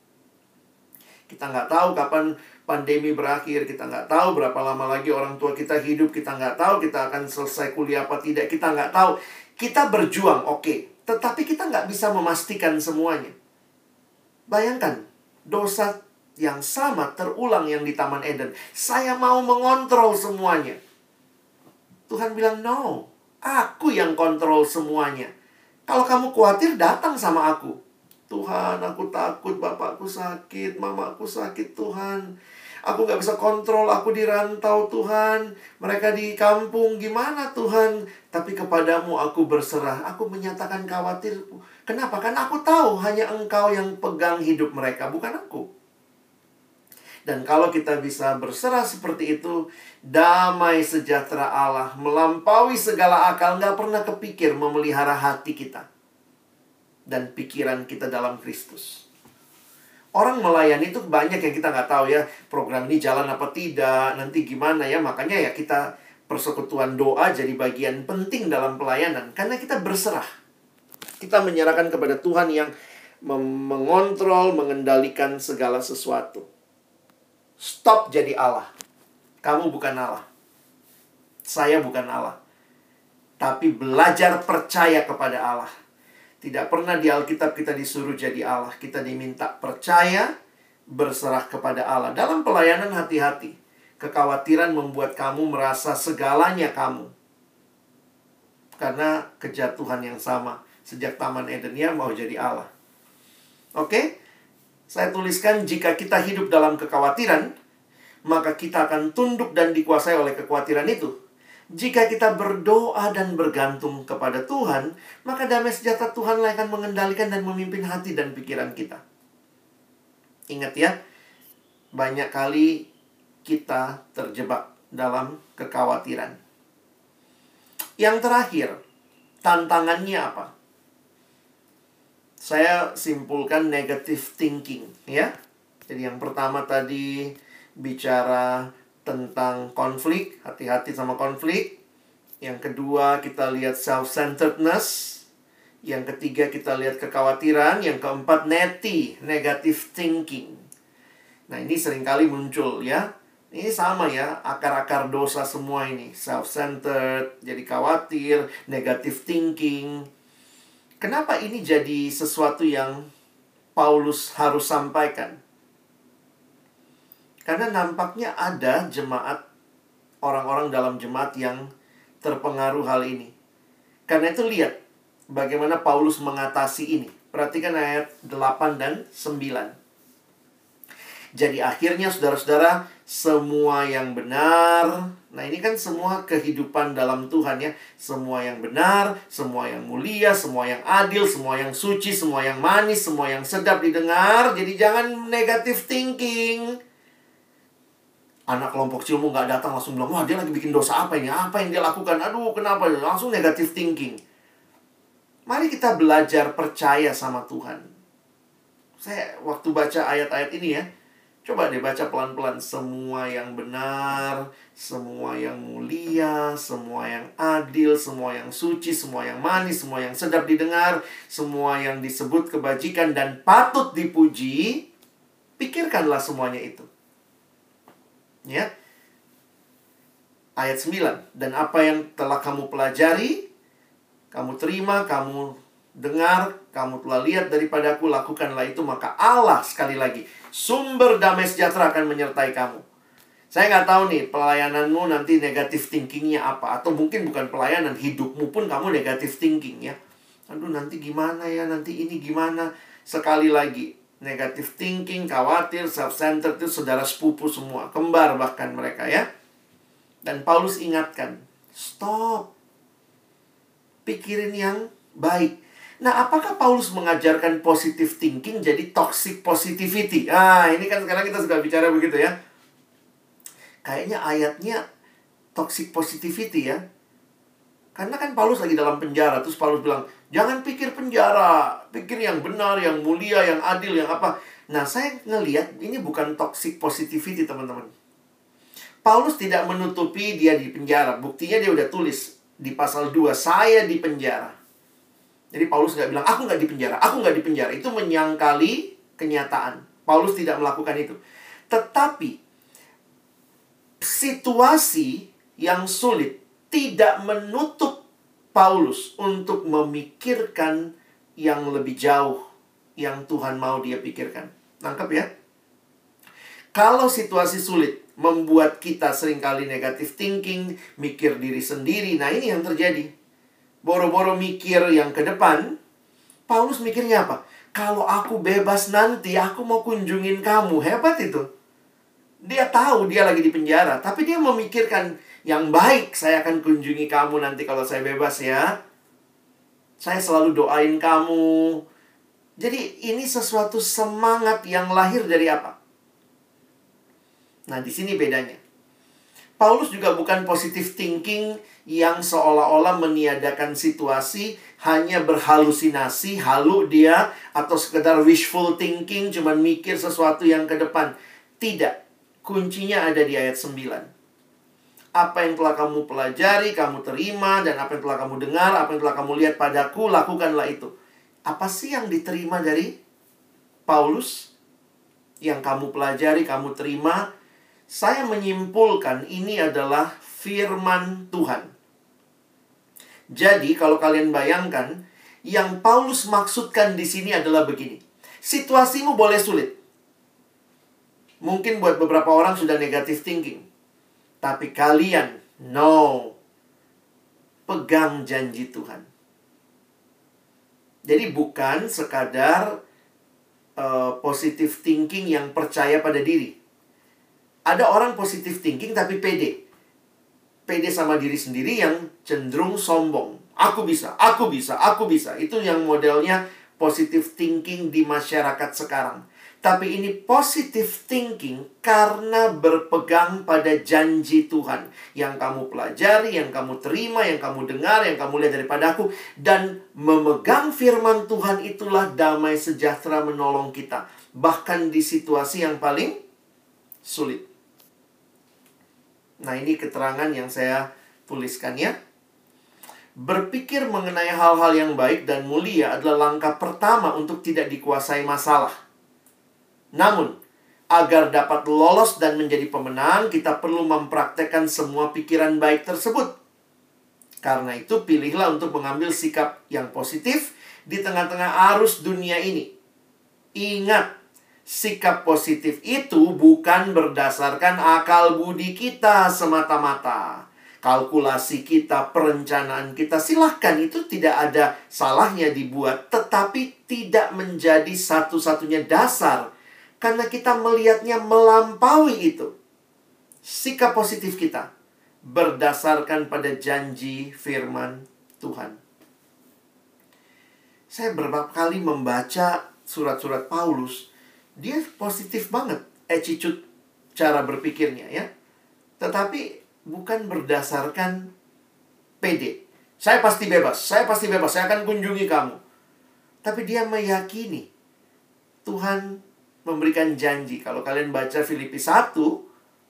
Kita nggak tahu kapan pandemi berakhir, kita nggak tahu berapa lama lagi orang tua kita hidup, kita nggak tahu kita akan selesai kuliah apa tidak, kita nggak tahu. Kita berjuang, oke. Okay. Tetapi kita nggak bisa memastikan semuanya. Bayangkan, dosa yang sama terulang yang di Taman Eden. Saya mau mengontrol semuanya. Tuhan bilang, no. Aku yang kontrol semuanya. Kalau kamu khawatir, datang sama aku. Tuhan, aku takut bapakku sakit, mamaku sakit, Tuhan. Aku gak bisa kontrol, aku di rantau, Tuhan. Mereka di kampung, gimana Tuhan? Tapi kepadamu aku berserah, aku menyatakan khawatirku. Kenapa? Karena aku tahu hanya engkau yang pegang hidup mereka, bukan aku. Dan kalau kita bisa berserah seperti itu, damai sejahtera Allah melampaui segala akal, nggak pernah kepikir memelihara hati kita dan pikiran kita dalam Kristus. Orang melayani itu banyak yang kita nggak tahu ya, program ini jalan apa tidak, nanti gimana ya, makanya ya kita persekutuan doa jadi bagian penting dalam pelayanan, karena kita berserah. Kita menyerahkan kepada Tuhan yang mengontrol, mengendalikan segala sesuatu. Stop jadi Allah. Kamu bukan Allah. Saya bukan Allah. Tapi belajar percaya kepada Allah. Tidak pernah di Alkitab kita disuruh jadi Allah. Kita diminta percaya, berserah kepada Allah. Dalam pelayanan hati-hati. Kekhawatiran membuat kamu merasa segalanya kamu. Karena kejatuhan yang sama. Sejak Taman Eden ya mau jadi Allah. Oke? Saya tuliskan jika kita hidup dalam kekhawatiran, maka kita akan tunduk dan dikuasai oleh kekhawatiran itu. Jika kita berdoa dan bergantung kepada Tuhan, maka damai sejahtera Tuhan akan mengendalikan dan memimpin hati dan pikiran kita. Ingat ya, banyak kali kita terjebak dalam kekhawatiran. Yang terakhir, tantangannya apa? saya simpulkan negative thinking ya. Jadi yang pertama tadi bicara tentang konflik, hati-hati sama konflik. Yang kedua kita lihat self-centeredness. Yang ketiga kita lihat kekhawatiran, yang keempat neti, negative thinking. Nah, ini sering kali muncul ya. Ini sama ya, akar-akar dosa semua ini. Self-centered, jadi khawatir, negative thinking. Kenapa ini jadi sesuatu yang Paulus harus sampaikan? Karena nampaknya ada jemaat, orang-orang dalam jemaat yang terpengaruh hal ini. Karena itu lihat bagaimana Paulus mengatasi ini. Perhatikan ayat 8 dan 9. Jadi akhirnya saudara-saudara, semua yang benar. Nah, ini kan semua kehidupan dalam Tuhan ya. Semua yang benar, semua yang mulia, semua yang adil, semua yang suci, semua yang manis, semua yang sedap didengar. Jadi jangan negative thinking. Anak kelompok cilmu nggak datang langsung bilang, wah dia lagi bikin dosa apa ini? Apa yang dia lakukan? Aduh, kenapa? Langsung negative thinking. Mari kita belajar percaya sama Tuhan. Saya waktu baca ayat-ayat ini ya, Coba deh baca pelan-pelan semua yang benar, semua yang mulia, semua yang adil, semua yang suci, semua yang manis, semua yang sedap didengar, semua yang disebut kebajikan dan patut dipuji. Pikirkanlah semuanya itu. Ya. Ayat 9. Dan apa yang telah kamu pelajari, kamu terima, kamu dengar, kamu telah lihat daripada aku, lakukanlah itu, maka Allah sekali lagi sumber damai sejahtera akan menyertai kamu. Saya nggak tahu nih pelayananmu nanti negatif thinkingnya apa atau mungkin bukan pelayanan hidupmu pun kamu negatif thinking ya. Aduh nanti gimana ya nanti ini gimana sekali lagi negatif thinking khawatir self centered itu saudara sepupu semua kembar bahkan mereka ya. Dan Paulus ingatkan stop pikirin yang baik Nah, apakah Paulus mengajarkan positive thinking jadi toxic positivity? Ah, ini kan sekarang kita suka bicara begitu ya. Kayaknya ayatnya toxic positivity ya. Karena kan Paulus lagi dalam penjara, terus Paulus bilang, "Jangan pikir penjara, pikir yang benar, yang mulia, yang adil, yang apa." Nah, saya ngelihat ini bukan toxic positivity, teman-teman. Paulus tidak menutupi dia di penjara. Buktinya dia udah tulis di pasal 2, "Saya di penjara." Jadi Paulus nggak bilang, aku nggak di penjara, aku nggak di penjara. Itu menyangkali kenyataan. Paulus tidak melakukan itu. Tetapi, situasi yang sulit tidak menutup Paulus untuk memikirkan yang lebih jauh yang Tuhan mau dia pikirkan. Nangkep ya? Kalau situasi sulit membuat kita sering kali negatif thinking, mikir diri sendiri, nah ini yang terjadi boro-boro mikir yang ke depan, Paulus mikirnya apa? Kalau aku bebas nanti, aku mau kunjungin kamu. Hebat itu. Dia tahu dia lagi di penjara, tapi dia memikirkan yang baik. Saya akan kunjungi kamu nanti kalau saya bebas ya. Saya selalu doain kamu. Jadi ini sesuatu semangat yang lahir dari apa? Nah, di sini bedanya. Paulus juga bukan positive thinking yang seolah-olah meniadakan situasi, hanya berhalusinasi, halu dia, atau sekedar wishful thinking, cuman mikir sesuatu yang ke depan. Tidak. Kuncinya ada di ayat 9. Apa yang telah kamu pelajari, kamu terima, dan apa yang telah kamu dengar, apa yang telah kamu lihat padaku, lakukanlah itu. Apa sih yang diterima dari Paulus? Yang kamu pelajari, kamu terima, saya menyimpulkan ini adalah firman Tuhan. Jadi, kalau kalian bayangkan, yang Paulus maksudkan di sini adalah begini. Situasimu boleh sulit. Mungkin buat beberapa orang sudah negatif thinking. Tapi kalian, no. Pegang janji Tuhan. Jadi bukan sekadar uh, positive thinking yang percaya pada diri ada orang positif thinking tapi pede. Pede sama diri sendiri yang cenderung sombong. Aku bisa, aku bisa, aku bisa. Itu yang modelnya positive thinking di masyarakat sekarang. Tapi ini positive thinking karena berpegang pada janji Tuhan. Yang kamu pelajari, yang kamu terima, yang kamu dengar, yang kamu lihat daripada aku. Dan memegang firman Tuhan itulah damai sejahtera menolong kita. Bahkan di situasi yang paling sulit. Nah, ini keterangan yang saya tuliskan ya. Berpikir mengenai hal-hal yang baik dan mulia adalah langkah pertama untuk tidak dikuasai masalah. Namun, agar dapat lolos dan menjadi pemenang, kita perlu mempraktekkan semua pikiran baik tersebut. Karena itu, pilihlah untuk mengambil sikap yang positif di tengah-tengah arus dunia ini. Ingat, sikap positif itu bukan berdasarkan akal budi kita semata-mata. Kalkulasi kita, perencanaan kita, silahkan itu tidak ada salahnya dibuat, tetapi tidak menjadi satu-satunya dasar. Karena kita melihatnya melampaui itu. sikap positif kita berdasarkan pada janji firman Tuhan. Saya beberapa kali membaca surat-surat Paulus, dia positif banget attitude cara berpikirnya ya. Tetapi bukan berdasarkan PD. Saya pasti bebas, saya pasti bebas, saya akan kunjungi kamu. Tapi dia meyakini Tuhan memberikan janji. Kalau kalian baca Filipi 1,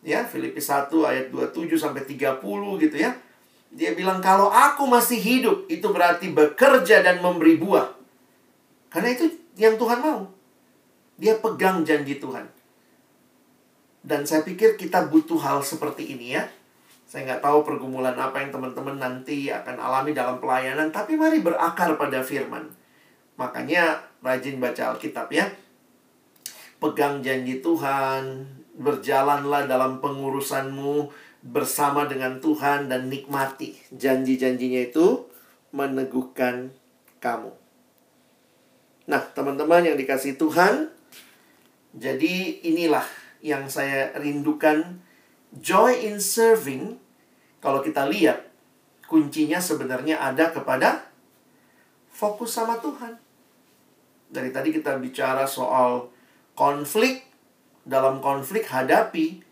ya, Filipi 1 ayat 27 sampai 30 gitu ya. Dia bilang kalau aku masih hidup itu berarti bekerja dan memberi buah. Karena itu yang Tuhan mau. Dia pegang janji Tuhan. Dan saya pikir kita butuh hal seperti ini ya. Saya nggak tahu pergumulan apa yang teman-teman nanti akan alami dalam pelayanan, tapi mari berakar pada firman. Makanya rajin baca Alkitab ya. Pegang janji Tuhan, berjalanlah dalam pengurusanmu bersama dengan Tuhan dan nikmati janji-janjinya itu meneguhkan kamu. Nah, teman-teman yang dikasih Tuhan, jadi inilah yang saya rindukan joy in serving kalau kita lihat kuncinya sebenarnya ada kepada fokus sama Tuhan. Dari tadi kita bicara soal konflik, dalam konflik hadapi,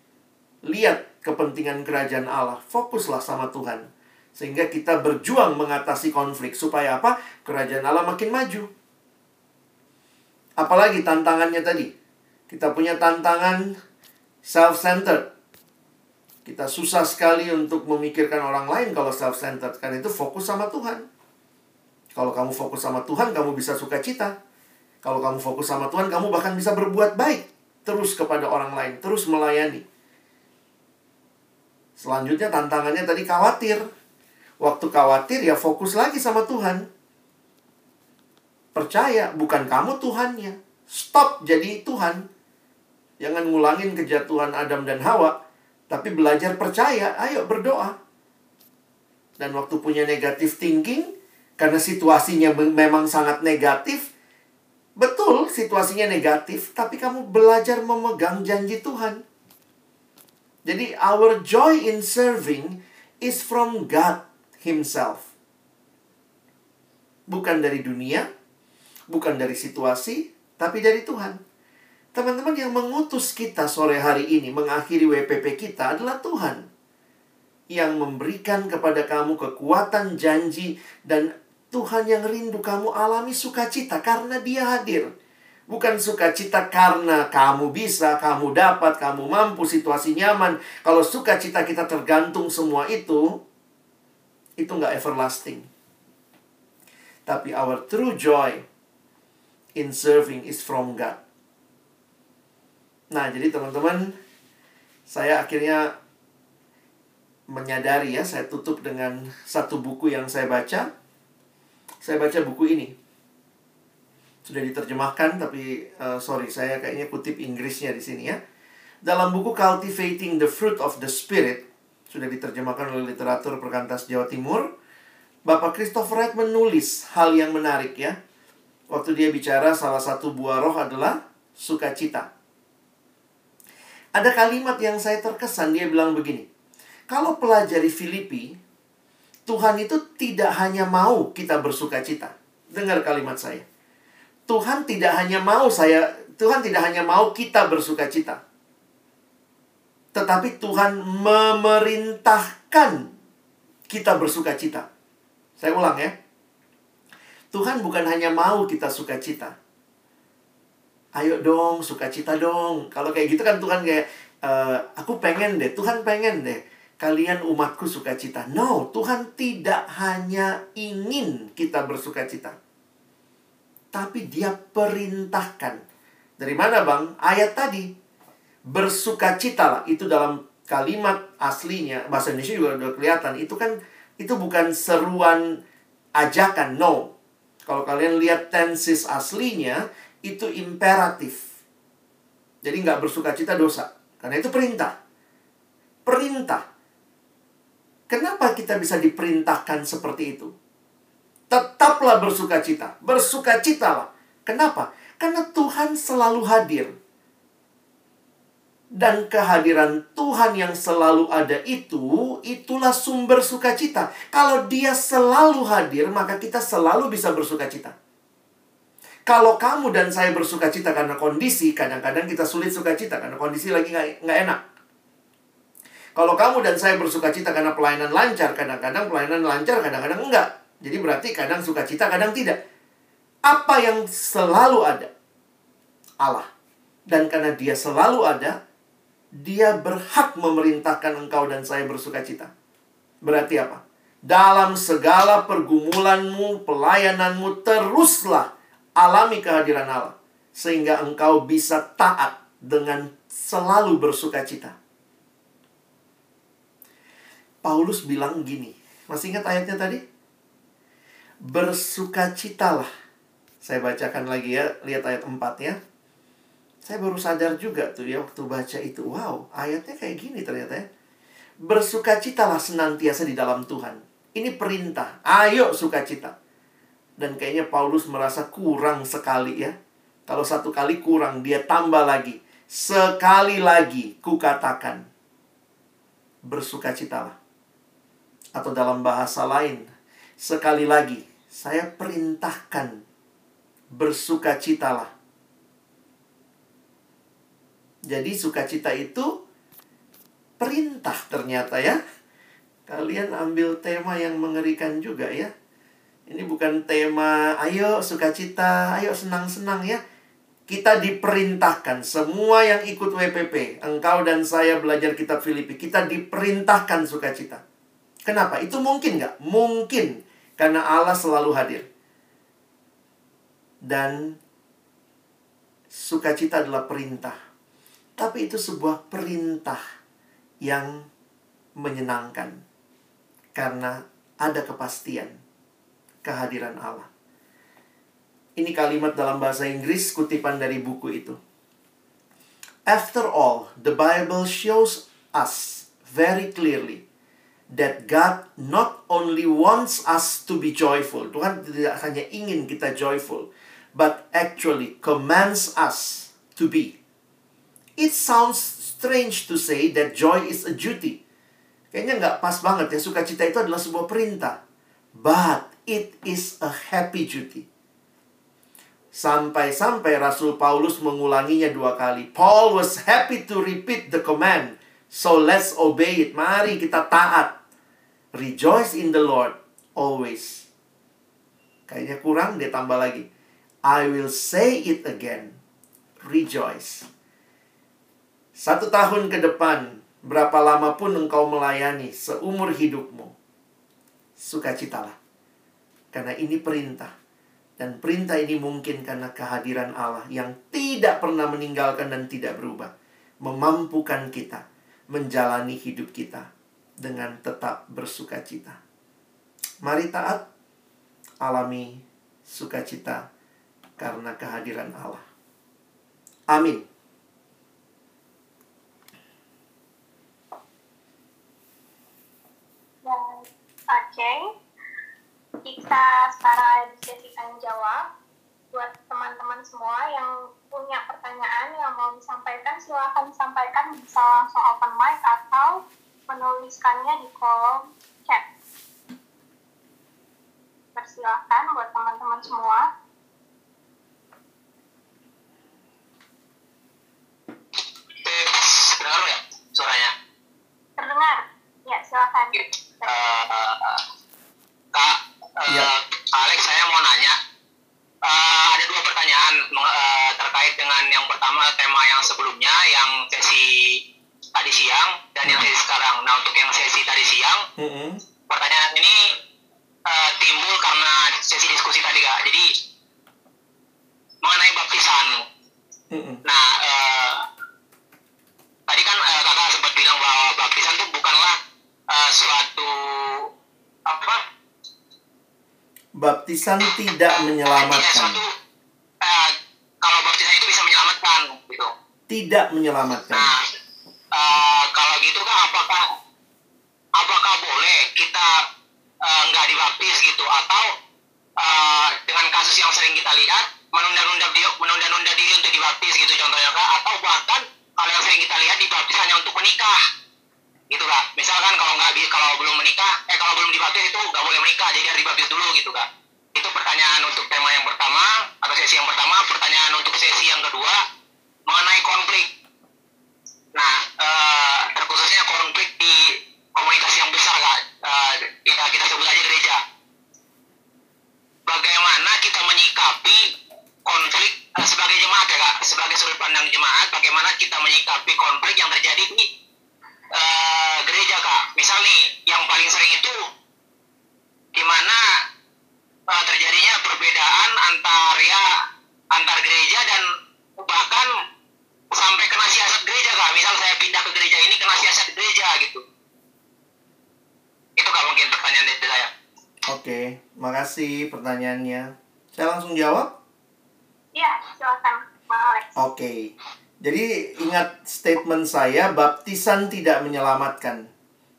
lihat kepentingan kerajaan Allah, fokuslah sama Tuhan. Sehingga kita berjuang mengatasi konflik supaya apa? Kerajaan Allah makin maju. Apalagi tantangannya tadi? Kita punya tantangan self-centered. Kita susah sekali untuk memikirkan orang lain kalau self-centered. Karena itu fokus sama Tuhan. Kalau kamu fokus sama Tuhan, kamu bisa suka cita. Kalau kamu fokus sama Tuhan, kamu bahkan bisa berbuat baik. Terus kepada orang lain, terus melayani. Selanjutnya tantangannya tadi khawatir. Waktu khawatir ya fokus lagi sama Tuhan. Percaya, bukan kamu Tuhannya. Stop jadi Tuhan. Jangan ngulangin kejatuhan Adam dan Hawa. Tapi belajar percaya, ayo berdoa. Dan waktu punya negatif thinking, karena situasinya memang sangat negatif, betul situasinya negatif, tapi kamu belajar memegang janji Tuhan. Jadi our joy in serving is from God himself. Bukan dari dunia, bukan dari situasi, tapi dari Tuhan. Teman-teman yang mengutus kita sore hari ini mengakhiri WPP kita adalah Tuhan. Yang memberikan kepada kamu kekuatan janji dan Tuhan yang rindu kamu alami sukacita karena dia hadir. Bukan sukacita karena kamu bisa, kamu dapat, kamu mampu, situasi nyaman. Kalau sukacita kita tergantung semua itu, itu nggak everlasting. Tapi our true joy in serving is from God. Nah, jadi teman-teman, saya akhirnya menyadari ya, saya tutup dengan satu buku yang saya baca. Saya baca buku ini. Sudah diterjemahkan, tapi uh, sorry, saya kayaknya kutip Inggrisnya di sini ya. Dalam buku Cultivating the Fruit of the Spirit, sudah diterjemahkan oleh literatur perkantas Jawa Timur, Bapak Christopher Wright menulis hal yang menarik ya. Waktu dia bicara salah satu buah roh adalah sukacita. Ada kalimat yang saya terkesan, dia bilang begini. Kalau pelajari Filipi, Tuhan itu tidak hanya mau kita bersuka cita. Dengar kalimat saya. Tuhan tidak hanya mau saya, Tuhan tidak hanya mau kita bersuka cita. Tetapi Tuhan memerintahkan kita bersuka cita. Saya ulang ya. Tuhan bukan hanya mau kita suka cita. Ayo dong, sukacita dong. Kalau kayak gitu kan Tuhan kayak, e, aku pengen deh, Tuhan pengen deh kalian umatku sukacita. No, Tuhan tidak hanya ingin kita bersuka cita. Tapi dia perintahkan. Dari mana bang? Ayat tadi. Bersukacitalah. Itu dalam kalimat aslinya. Bahasa Indonesia juga udah kelihatan. Itu kan, itu bukan seruan ajakan. No. Kalau kalian lihat tenses aslinya, itu imperatif. Jadi nggak bersukacita dosa. Karena itu perintah. Perintah. Kenapa kita bisa diperintahkan seperti itu? Tetaplah bersukacita. Bersukacitalah. Kenapa? Karena Tuhan selalu hadir. dan kehadiran Tuhan yang selalu ada itu, itulah sumber sukacita. Kalau Dia selalu hadir, maka kita selalu bisa bersukacita. Kalau kamu dan saya bersukacita karena kondisi, kadang-kadang kita sulit sukacita karena kondisi lagi nggak enak. Kalau kamu dan saya bersukacita karena pelayanan lancar, kadang-kadang pelayanan lancar, kadang-kadang enggak. Jadi berarti kadang sukacita, kadang tidak. Apa yang selalu ada? Allah. Dan karena dia selalu ada, dia berhak memerintahkan engkau dan saya bersuka cita. Berarti apa? Dalam segala pergumulanmu, pelayananmu, teruslah alami kehadiran Allah. Sehingga engkau bisa taat dengan selalu bersuka cita. Paulus bilang gini. Masih ingat ayatnya tadi? Bersukacitalah. Saya bacakan lagi ya. Lihat ayat 4 ya saya baru sadar juga tuh ya waktu baca itu. Wow, ayatnya kayak gini ternyata ya. Bersukacitalah senantiasa di dalam Tuhan. Ini perintah. Ayo sukacita. Dan kayaknya Paulus merasa kurang sekali ya. Kalau satu kali kurang, dia tambah lagi. Sekali lagi kukatakan. Bersukacitalah. Atau dalam bahasa lain. Sekali lagi, saya perintahkan. Bersukacitalah jadi sukacita itu perintah ternyata ya. Kalian ambil tema yang mengerikan juga ya. Ini bukan tema ayo sukacita, ayo senang-senang ya. Kita diperintahkan semua yang ikut WPP, engkau dan saya belajar kitab Filipi, kita diperintahkan sukacita. Kenapa? Itu mungkin nggak? Mungkin karena Allah selalu hadir. Dan sukacita adalah perintah tapi itu sebuah perintah yang menyenangkan. Karena ada kepastian kehadiran Allah. Ini kalimat dalam bahasa Inggris kutipan dari buku itu. After all, the Bible shows us very clearly that God not only wants us to be joyful. Tuhan tidak hanya ingin kita joyful, but actually commands us to be. It sounds strange to say that joy is a duty. Kayaknya nggak pas banget ya, sukacita itu adalah sebuah perintah. But it is a happy duty. Sampai-sampai Rasul Paulus mengulanginya dua kali. Paul was happy to repeat the command. So let's obey it. Mari kita taat. Rejoice in the Lord always. Kayaknya kurang, dia tambah lagi. I will say it again. Rejoice. Satu tahun ke depan, berapa lama pun engkau melayani seumur hidupmu. Sukacitalah. Karena ini perintah. Dan perintah ini mungkin karena kehadiran Allah yang tidak pernah meninggalkan dan tidak berubah. Memampukan kita menjalani hidup kita dengan tetap bersukacita. Mari taat, alami sukacita karena kehadiran Allah. Amin. Oke. Kita sekarang di tanya jawab. Buat teman-teman semua yang punya pertanyaan yang mau disampaikan, silahkan disampaikan bisa langsung open mic atau menuliskannya di kolom chat. Persilahkan buat teman-teman semua. Terdengar ya suaranya? Terdengar? Ya, silakan. Uh, Kak, uh, ya. Alex, saya mau nanya. Uh, ada dua pertanyaan uh, terkait dengan yang pertama tema yang sebelumnya, yang sesi tadi siang dan yang sesi sekarang. Nah, untuk yang sesi tadi siang, mm -hmm. pertanyaan ini uh, timbul karena sesi diskusi tadi, Kak. Jadi mengenai baptisan. Mm -hmm. Nah, uh, tadi kan uh, kakak sempat bilang bahwa baptisan itu bukanlah uh, suatu apa baptisan tidak menyelamatkan suatu, uh, kalau baptisan itu bisa menyelamatkan gitu tidak menyelamatkan nah uh, kalau gitu kan apakah apakah boleh kita nggak uh, dibaptis gitu. Atau uh, dengan kasus yang sering kita lihat menunda-nunda menunda-nunda diri untuk dibaptis gitu contohnya kak. Atau bahkan kalau yang sering kita lihat dibaptis hanya untuk menikah. Gitu kak. Misalkan kalau nggak kalau belum menikah eh kalau belum dibaptis itu nggak boleh menikah jadi harus dibaptis dulu gitu kak. Itu pertanyaan untuk tema yang pertama atau sesi yang pertama. Pertanyaan untuk sesi yang kedua mengenai konflik. Nah eh, terkhususnya konflik di komunikasi yang besar kak Eh, ya, kita sebut aja gereja. Bagaimana kita menyikapi konflik eh, sebagai jemaat ya kak? Sebagai sudut pandang jemaat bagaimana kita menyikapi konflik yang terjadi di eh, gereja kak? Misal nih yang paling sering itu di mana eh, terjadinya perbedaan antar ya antar gereja dan bahkan sampai kena siasat gereja kak. Misal saya pindah ke gereja ini kena siasat gereja gitu itu kak mungkin pertanyaan dari saya Oke, makasih pertanyaannya. Saya langsung jawab. Ya, silakan. Oke. Jadi ingat statement saya baptisan tidak menyelamatkan.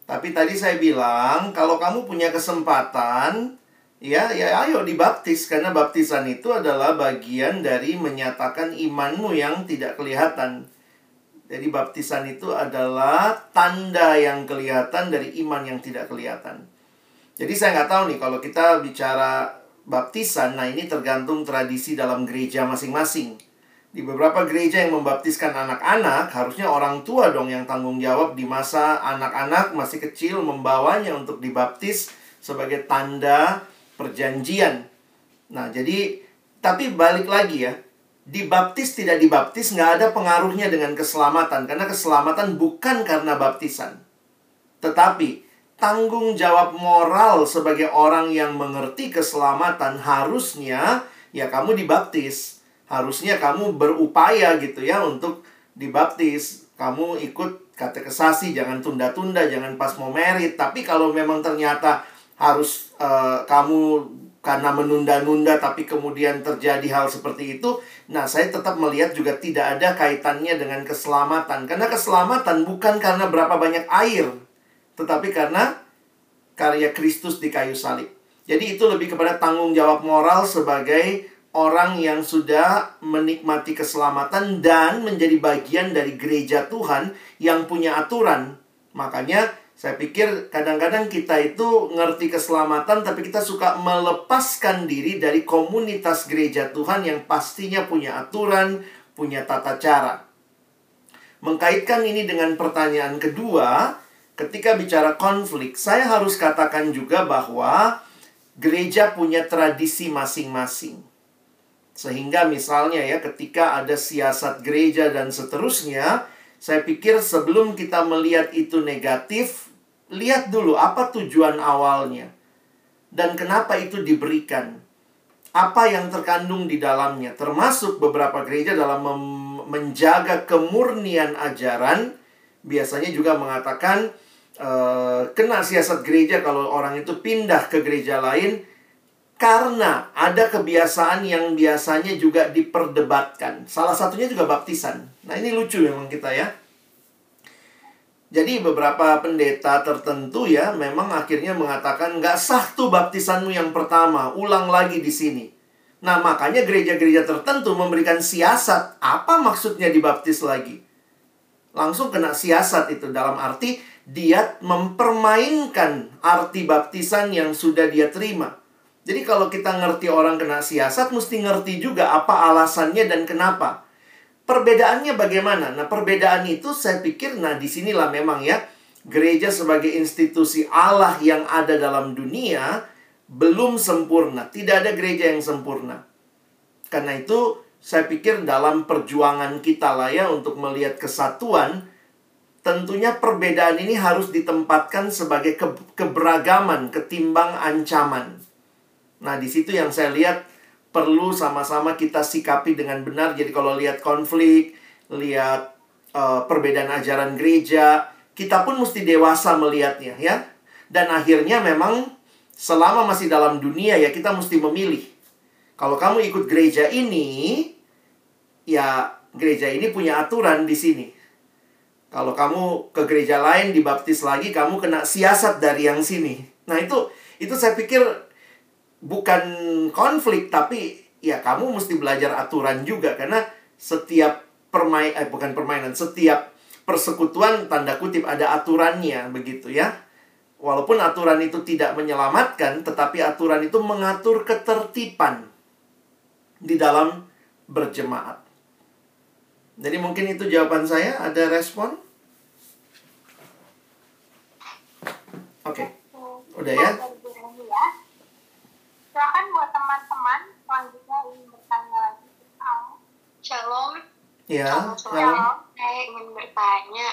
Tapi tadi saya bilang kalau kamu punya kesempatan ya ya ayo dibaptis karena baptisan itu adalah bagian dari menyatakan imanmu yang tidak kelihatan. Jadi baptisan itu adalah tanda yang kelihatan dari iman yang tidak kelihatan. Jadi saya nggak tahu nih kalau kita bicara baptisan, nah ini tergantung tradisi dalam gereja masing-masing. Di beberapa gereja yang membaptiskan anak-anak, harusnya orang tua dong yang tanggung jawab di masa anak-anak masih kecil membawanya untuk dibaptis sebagai tanda perjanjian. Nah, jadi tapi balik lagi ya, dibaptis tidak dibaptis nggak ada pengaruhnya dengan keselamatan karena keselamatan bukan karena baptisan. Tetapi tanggung jawab moral sebagai orang yang mengerti keselamatan harusnya ya kamu dibaptis. Harusnya kamu berupaya gitu ya untuk dibaptis. Kamu ikut katekesasi, jangan tunda-tunda, jangan pas mau merit. Tapi kalau memang ternyata harus eh, kamu karena menunda-nunda tapi kemudian terjadi hal seperti itu, nah saya tetap melihat juga tidak ada kaitannya dengan keselamatan. Karena keselamatan bukan karena berapa banyak air, tetapi karena karya Kristus di kayu salib. Jadi itu lebih kepada tanggung jawab moral sebagai orang yang sudah menikmati keselamatan dan menjadi bagian dari gereja Tuhan yang punya aturan. Makanya saya pikir kadang-kadang kita itu ngerti keselamatan tapi kita suka melepaskan diri dari komunitas gereja Tuhan yang pastinya punya aturan, punya tata cara. Mengkaitkan ini dengan pertanyaan kedua, ketika bicara konflik, saya harus katakan juga bahwa gereja punya tradisi masing-masing. Sehingga misalnya ya ketika ada siasat gereja dan seterusnya, saya pikir sebelum kita melihat itu negatif, lihat dulu apa tujuan awalnya. Dan kenapa itu diberikan. Apa yang terkandung di dalamnya. Termasuk beberapa gereja dalam menjaga kemurnian ajaran. Biasanya juga mengatakan eh, kena siasat gereja kalau orang itu pindah ke gereja lain karena ada kebiasaan yang biasanya juga diperdebatkan. Salah satunya juga baptisan. Nah, ini lucu memang kita ya. Jadi beberapa pendeta tertentu ya memang akhirnya mengatakan nggak sah tuh baptisanmu yang pertama, ulang lagi di sini. Nah makanya gereja-gereja tertentu memberikan siasat. Apa maksudnya dibaptis lagi? Langsung kena siasat itu dalam arti dia mempermainkan arti baptisan yang sudah dia terima. Jadi kalau kita ngerti orang kena siasat, mesti ngerti juga apa alasannya dan kenapa. Perbedaannya bagaimana? Nah, perbedaan itu saya pikir, nah di sinilah memang ya, gereja sebagai institusi Allah yang ada dalam dunia, belum sempurna. Tidak ada gereja yang sempurna. Karena itu, saya pikir dalam perjuangan kita lah ya untuk melihat kesatuan, tentunya perbedaan ini harus ditempatkan sebagai ke- keberagaman ketimbang ancaman. Nah, di situ yang saya lihat perlu sama-sama kita sikapi dengan benar. Jadi kalau lihat konflik, lihat uh, perbedaan ajaran gereja, kita pun mesti dewasa melihatnya ya. Dan akhirnya memang selama masih dalam dunia ya kita mesti memilih. Kalau kamu ikut gereja ini, ya gereja ini punya aturan di sini. Kalau kamu ke gereja lain dibaptis lagi, kamu kena siasat dari yang sini. Nah, itu itu saya pikir bukan konflik tapi ya kamu mesti belajar aturan juga karena setiap permain eh bukan permainan, setiap persekutuan tanda kutip ada aturannya begitu ya. Walaupun aturan itu tidak menyelamatkan, tetapi aturan itu mengatur ketertiban di dalam berjemaat. Jadi mungkin itu jawaban saya. Ada respon? Oke. Okay. Udah ya? Teman-teman selanjutnya ingin bertanya lagi. Shalom. Ya, shalom. shalom. Saya ingin bertanya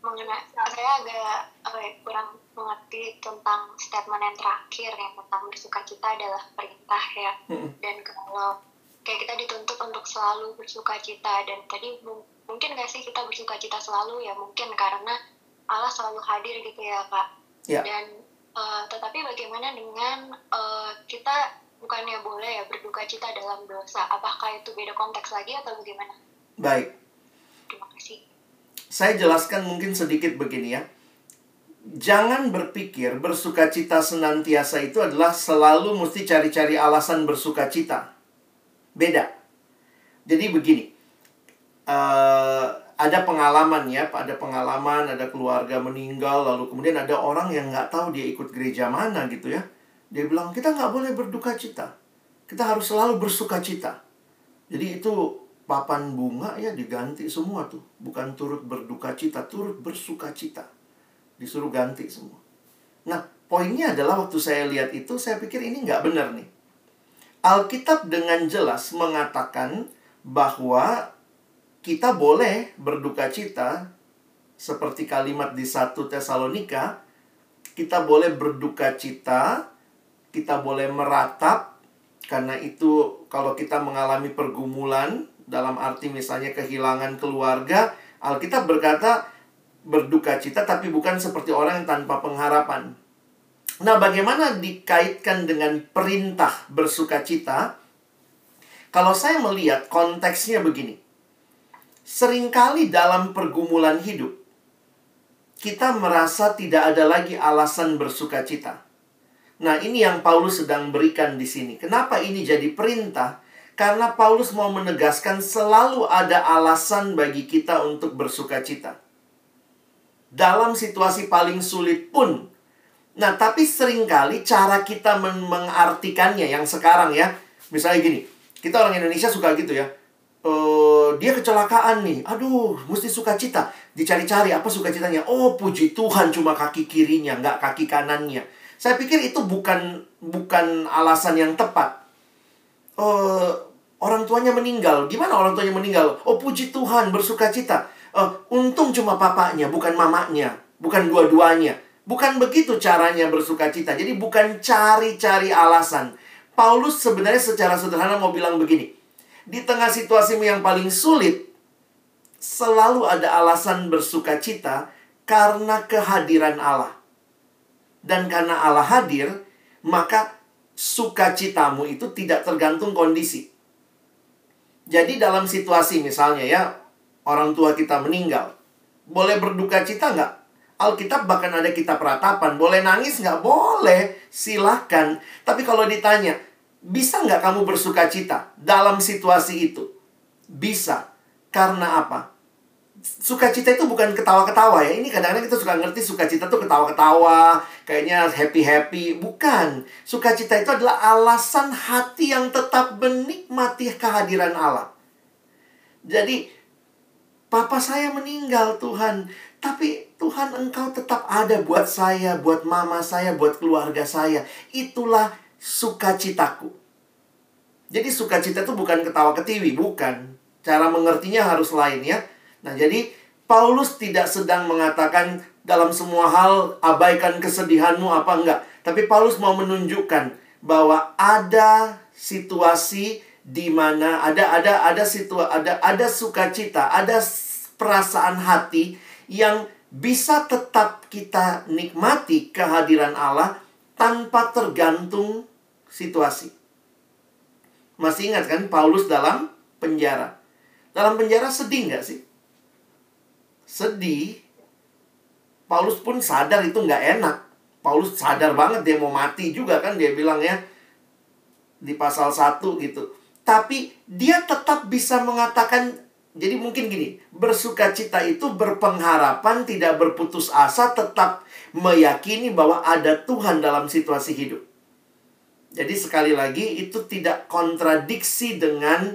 mengenai saya agak ya, kurang mengerti tentang statement yang terakhir yang tentang bersuka cita adalah perintah ya. Hmm. Dan kalau kayak kita dituntut untuk selalu bersuka cita dan tadi mungkin gak sih kita bersuka cita selalu ya mungkin karena Allah selalu hadir gitu ya kak. Ya. Dan uh, tetapi bagaimana dengan uh, kita bukannya boleh ya berduka cita dalam dosa? Apakah itu beda konteks lagi atau bagaimana? Baik. Terima kasih. Saya jelaskan mungkin sedikit begini ya. Jangan berpikir bersuka cita senantiasa itu adalah selalu mesti cari-cari alasan bersuka cita. Beda. Jadi begini. Uh, ada pengalaman ya, ada pengalaman, ada keluarga meninggal, lalu kemudian ada orang yang nggak tahu dia ikut gereja mana gitu ya. Dia bilang, kita nggak boleh berduka cita. Kita harus selalu bersuka cita. Jadi itu papan bunga ya diganti semua tuh. Bukan turut berduka cita, turut bersuka cita. Disuruh ganti semua. Nah, poinnya adalah waktu saya lihat itu, saya pikir ini nggak benar nih. Alkitab dengan jelas mengatakan bahwa kita boleh berduka cita seperti kalimat di 1 Tesalonika, kita boleh berduka cita, kita boleh meratap karena itu kalau kita mengalami pergumulan dalam arti misalnya kehilangan keluarga, Alkitab berkata berduka cita tapi bukan seperti orang yang tanpa pengharapan. Nah, bagaimana dikaitkan dengan perintah bersuka cita? Kalau saya melihat konteksnya begini sering kali dalam pergumulan hidup, kita merasa tidak ada lagi alasan bersuka cita. Nah, ini yang Paulus sedang berikan di sini. Kenapa ini jadi perintah? Karena Paulus mau menegaskan selalu ada alasan bagi kita untuk bersuka cita. Dalam situasi paling sulit pun. Nah, tapi sering kali cara kita mengartikannya yang sekarang ya. Misalnya gini, kita orang Indonesia suka gitu ya uh, dia kecelakaan nih. Aduh, mesti sukacita. Dicari-cari apa sukacitanya. Oh, puji Tuhan cuma kaki kirinya, nggak kaki kanannya. Saya pikir itu bukan bukan alasan yang tepat. Uh, orang tuanya meninggal. Gimana orang tuanya meninggal? Oh, puji Tuhan, bersukacita. Uh, untung cuma papanya, bukan mamanya. Bukan dua-duanya. Bukan begitu caranya bersukacita. Jadi bukan cari-cari alasan. Paulus sebenarnya secara sederhana mau bilang begini di tengah situasimu yang paling sulit, selalu ada alasan bersuka cita karena kehadiran Allah. Dan karena Allah hadir, maka sukacitamu itu tidak tergantung kondisi. Jadi dalam situasi misalnya ya, orang tua kita meninggal. Boleh berduka cita nggak? Alkitab bahkan ada kitab ratapan. Boleh nangis nggak? Boleh. Silahkan. Tapi kalau ditanya, bisa nggak kamu bersuka cita dalam situasi itu? Bisa. Karena apa? Sukacita itu bukan ketawa-ketawa ya. Ini kadang-kadang kita suka ngerti sukacita itu ketawa-ketawa, kayaknya happy-happy. Bukan. Sukacita itu adalah alasan hati yang tetap menikmati kehadiran Allah. Jadi, papa saya meninggal Tuhan. Tapi Tuhan engkau tetap ada buat saya, buat mama saya, buat keluarga saya. Itulah sukacitaku. Jadi sukacita itu bukan ketawa ketiwi, bukan. Cara mengertinya harus lain ya. Nah, jadi Paulus tidak sedang mengatakan dalam semua hal abaikan kesedihanmu apa enggak. Tapi Paulus mau menunjukkan bahwa ada situasi di mana ada ada ada situ ada ada sukacita, ada perasaan hati yang bisa tetap kita nikmati kehadiran Allah tanpa tergantung situasi. Masih ingat kan Paulus dalam penjara. Dalam penjara sedih nggak sih? Sedih. Paulus pun sadar itu nggak enak. Paulus sadar banget dia mau mati juga kan dia bilang ya di pasal 1 gitu. Tapi dia tetap bisa mengatakan jadi mungkin gini, bersuka cita itu berpengharapan, tidak berputus asa, tetap meyakini bahwa ada Tuhan dalam situasi hidup. Jadi sekali lagi itu tidak kontradiksi dengan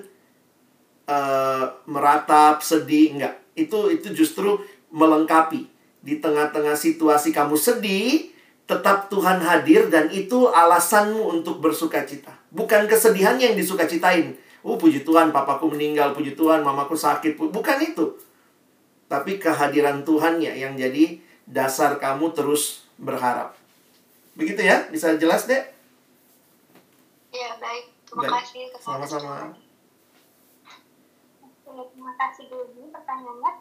uh, meratap, sedih, enggak. Itu itu justru melengkapi. Di tengah-tengah situasi kamu sedih, tetap Tuhan hadir dan itu alasanmu untuk bersuka cita. Bukan kesedihan yang disuka citain Oh puji Tuhan papaku meninggal, puji Tuhan mamaku sakit. Bukan itu. Tapi kehadiran Tuhannya yang jadi dasar kamu terus berharap. Begitu ya? Bisa jelas deh? Iya, baik. Terima kasih. Sama-sama. Terima kasih dulu pertanyaannya.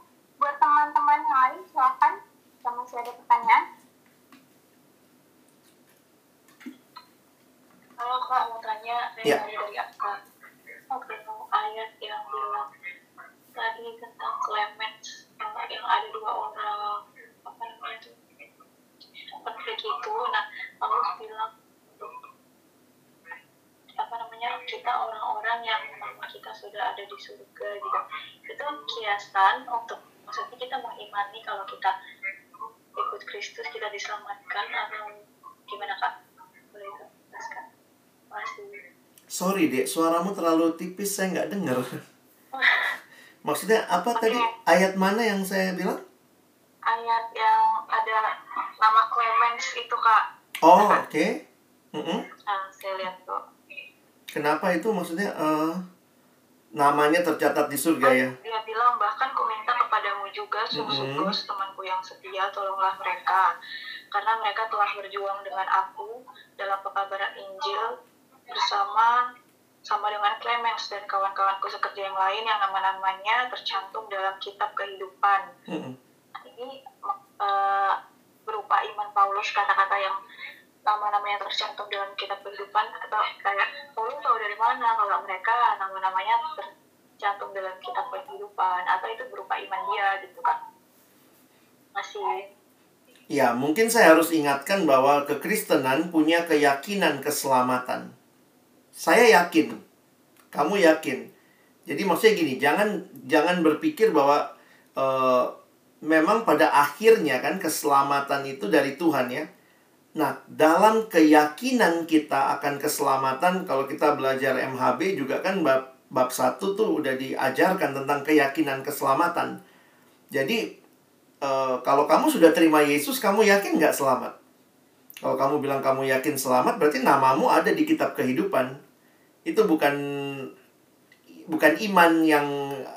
Buat teman-teman yang lain, silakan. Jika masih ada pertanyaan. Halo Kak, mau tanya. Saya ya. dari Akak ketemu ayat yang bilang tadi tentang clemens yang, yang ada dua orang apa namanya itu konflik itu nah Paulus bilang apa namanya kita orang-orang yang nama kita sudah ada di surga gitu itu kiasan untuk maksudnya kita mengimani kalau kita ikut Kristus kita diselamatkan atau gimana kak boleh jelaskan masih Sorry dek, suaramu terlalu tipis, saya nggak dengar. <laughs> Maksudnya apa okay. tadi? Ayat mana yang saya bilang? Ayat yang ada nama Clemens itu kak. Oh oke. Okay. Mm -hmm. Nah, saya lihat tuh. Kenapa itu maksudnya uh, namanya tercatat di surga ya? Dia bilang bahkan ku minta kepadamu juga sungguh-sungguh mm -hmm. temanku yang setia tolonglah mereka karena mereka telah berjuang dengan aku dalam pekabaran Injil bersama sama dengan Clemens dan kawan-kawanku sekerja yang lain yang nama-namanya tercantum dalam kitab kehidupan. Mm-hmm. Ini uh, berupa iman Paulus kata-kata yang nama-namanya tercantum dalam kitab kehidupan atau kayak Paulus tahu dari mana kalau mereka nama-namanya tercantum dalam kitab kehidupan atau itu berupa iman dia gitu kan masih Ya, mungkin saya harus ingatkan bahwa kekristenan punya keyakinan keselamatan. Saya yakin. Kamu yakin. Jadi maksudnya gini, jangan jangan berpikir bahwa uh, memang pada akhirnya kan keselamatan itu dari Tuhan ya. Nah, dalam keyakinan kita akan keselamatan kalau kita belajar MHB juga kan bab bab 1 tuh udah diajarkan tentang keyakinan keselamatan. Jadi uh, kalau kamu sudah terima Yesus, kamu yakin nggak selamat? Kalau kamu bilang kamu yakin selamat, berarti namamu ada di kitab kehidupan itu bukan bukan iman yang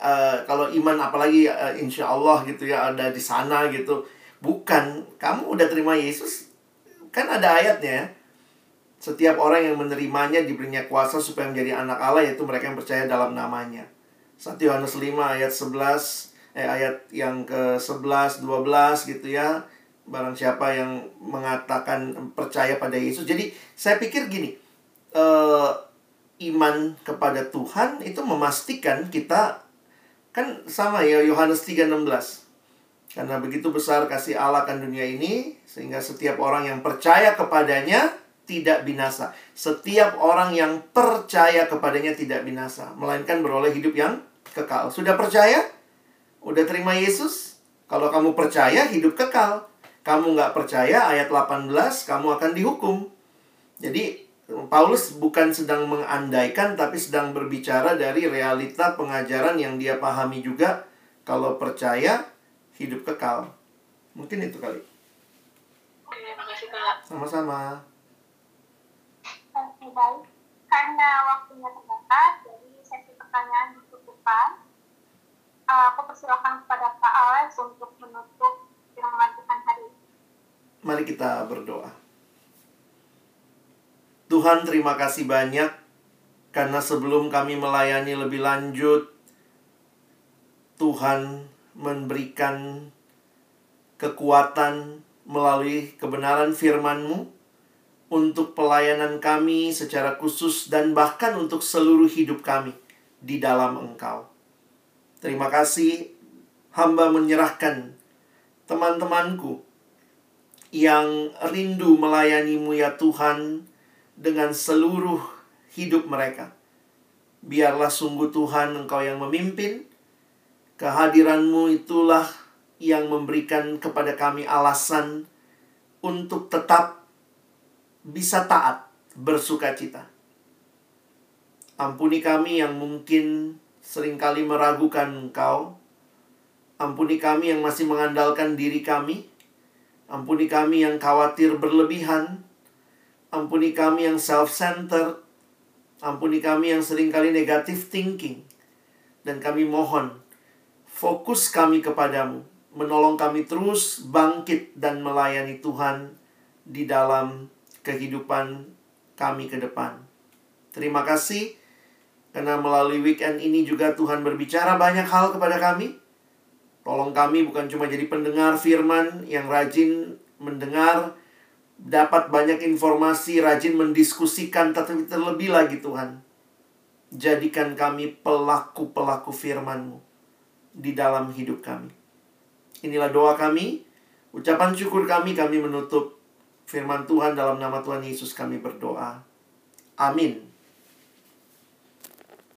uh, kalau iman apalagi uh, insya Allah gitu ya ada di sana gitu bukan kamu udah terima Yesus kan ada ayatnya ya. setiap orang yang menerimanya diberinya kuasa supaya menjadi anak Allah yaitu mereka yang percaya dalam namanya 1 Yohanes 5 ayat 11 eh ayat yang ke 11 12 gitu ya barang siapa yang mengatakan percaya pada Yesus jadi saya pikir gini uh, iman kepada Tuhan itu memastikan kita kan sama ya Yohanes 3:16. Karena begitu besar kasih Allah kan dunia ini sehingga setiap orang yang percaya kepadanya tidak binasa. Setiap orang yang percaya kepadanya tidak binasa, melainkan beroleh hidup yang kekal. Sudah percaya? Udah terima Yesus? Kalau kamu percaya, hidup kekal. Kamu nggak percaya, ayat 18, kamu akan dihukum. Jadi, Paulus bukan sedang mengandaikan tapi sedang berbicara dari realita pengajaran yang dia pahami juga kalau percaya hidup kekal. Mungkin itu kali. Oke, makasih Kak. Sama-sama. Oke, baik. Karena waktunya terbatas, jadi sesi pertanyaan dicukupkan. Uh, aku persilakan kepada Kak Alex untuk menutup firman Tuhan hari ini. Mari kita berdoa. Tuhan terima kasih banyak karena sebelum kami melayani lebih lanjut Tuhan memberikan kekuatan melalui kebenaran firman-Mu untuk pelayanan kami secara khusus dan bahkan untuk seluruh hidup kami di dalam Engkau. Terima kasih hamba menyerahkan teman-temanku yang rindu melayanimu ya Tuhan dengan seluruh hidup mereka. Biarlah sungguh Tuhan Engkau yang memimpin, Kehadiranmu itulah yang memberikan kepada kami alasan untuk tetap bisa taat, bersuka cita. Ampuni kami yang mungkin sering kali meragukan Engkau. Ampuni kami yang masih mengandalkan diri kami. Ampuni kami yang khawatir berlebihan. Ampuni kami yang self-centered. Ampuni kami yang sering kali negative thinking. Dan kami mohon, fokus kami kepadamu. Menolong kami terus bangkit dan melayani Tuhan di dalam kehidupan kami ke depan. Terima kasih karena melalui weekend ini juga Tuhan berbicara banyak hal kepada kami. Tolong kami bukan cuma jadi pendengar firman yang rajin mendengar, dapat banyak informasi, rajin mendiskusikan, tetapi terlebih lagi Tuhan. Jadikan kami pelaku-pelaku firman-Mu di dalam hidup kami. Inilah doa kami, ucapan syukur kami, kami menutup firman Tuhan dalam nama Tuhan Yesus kami berdoa. Amin.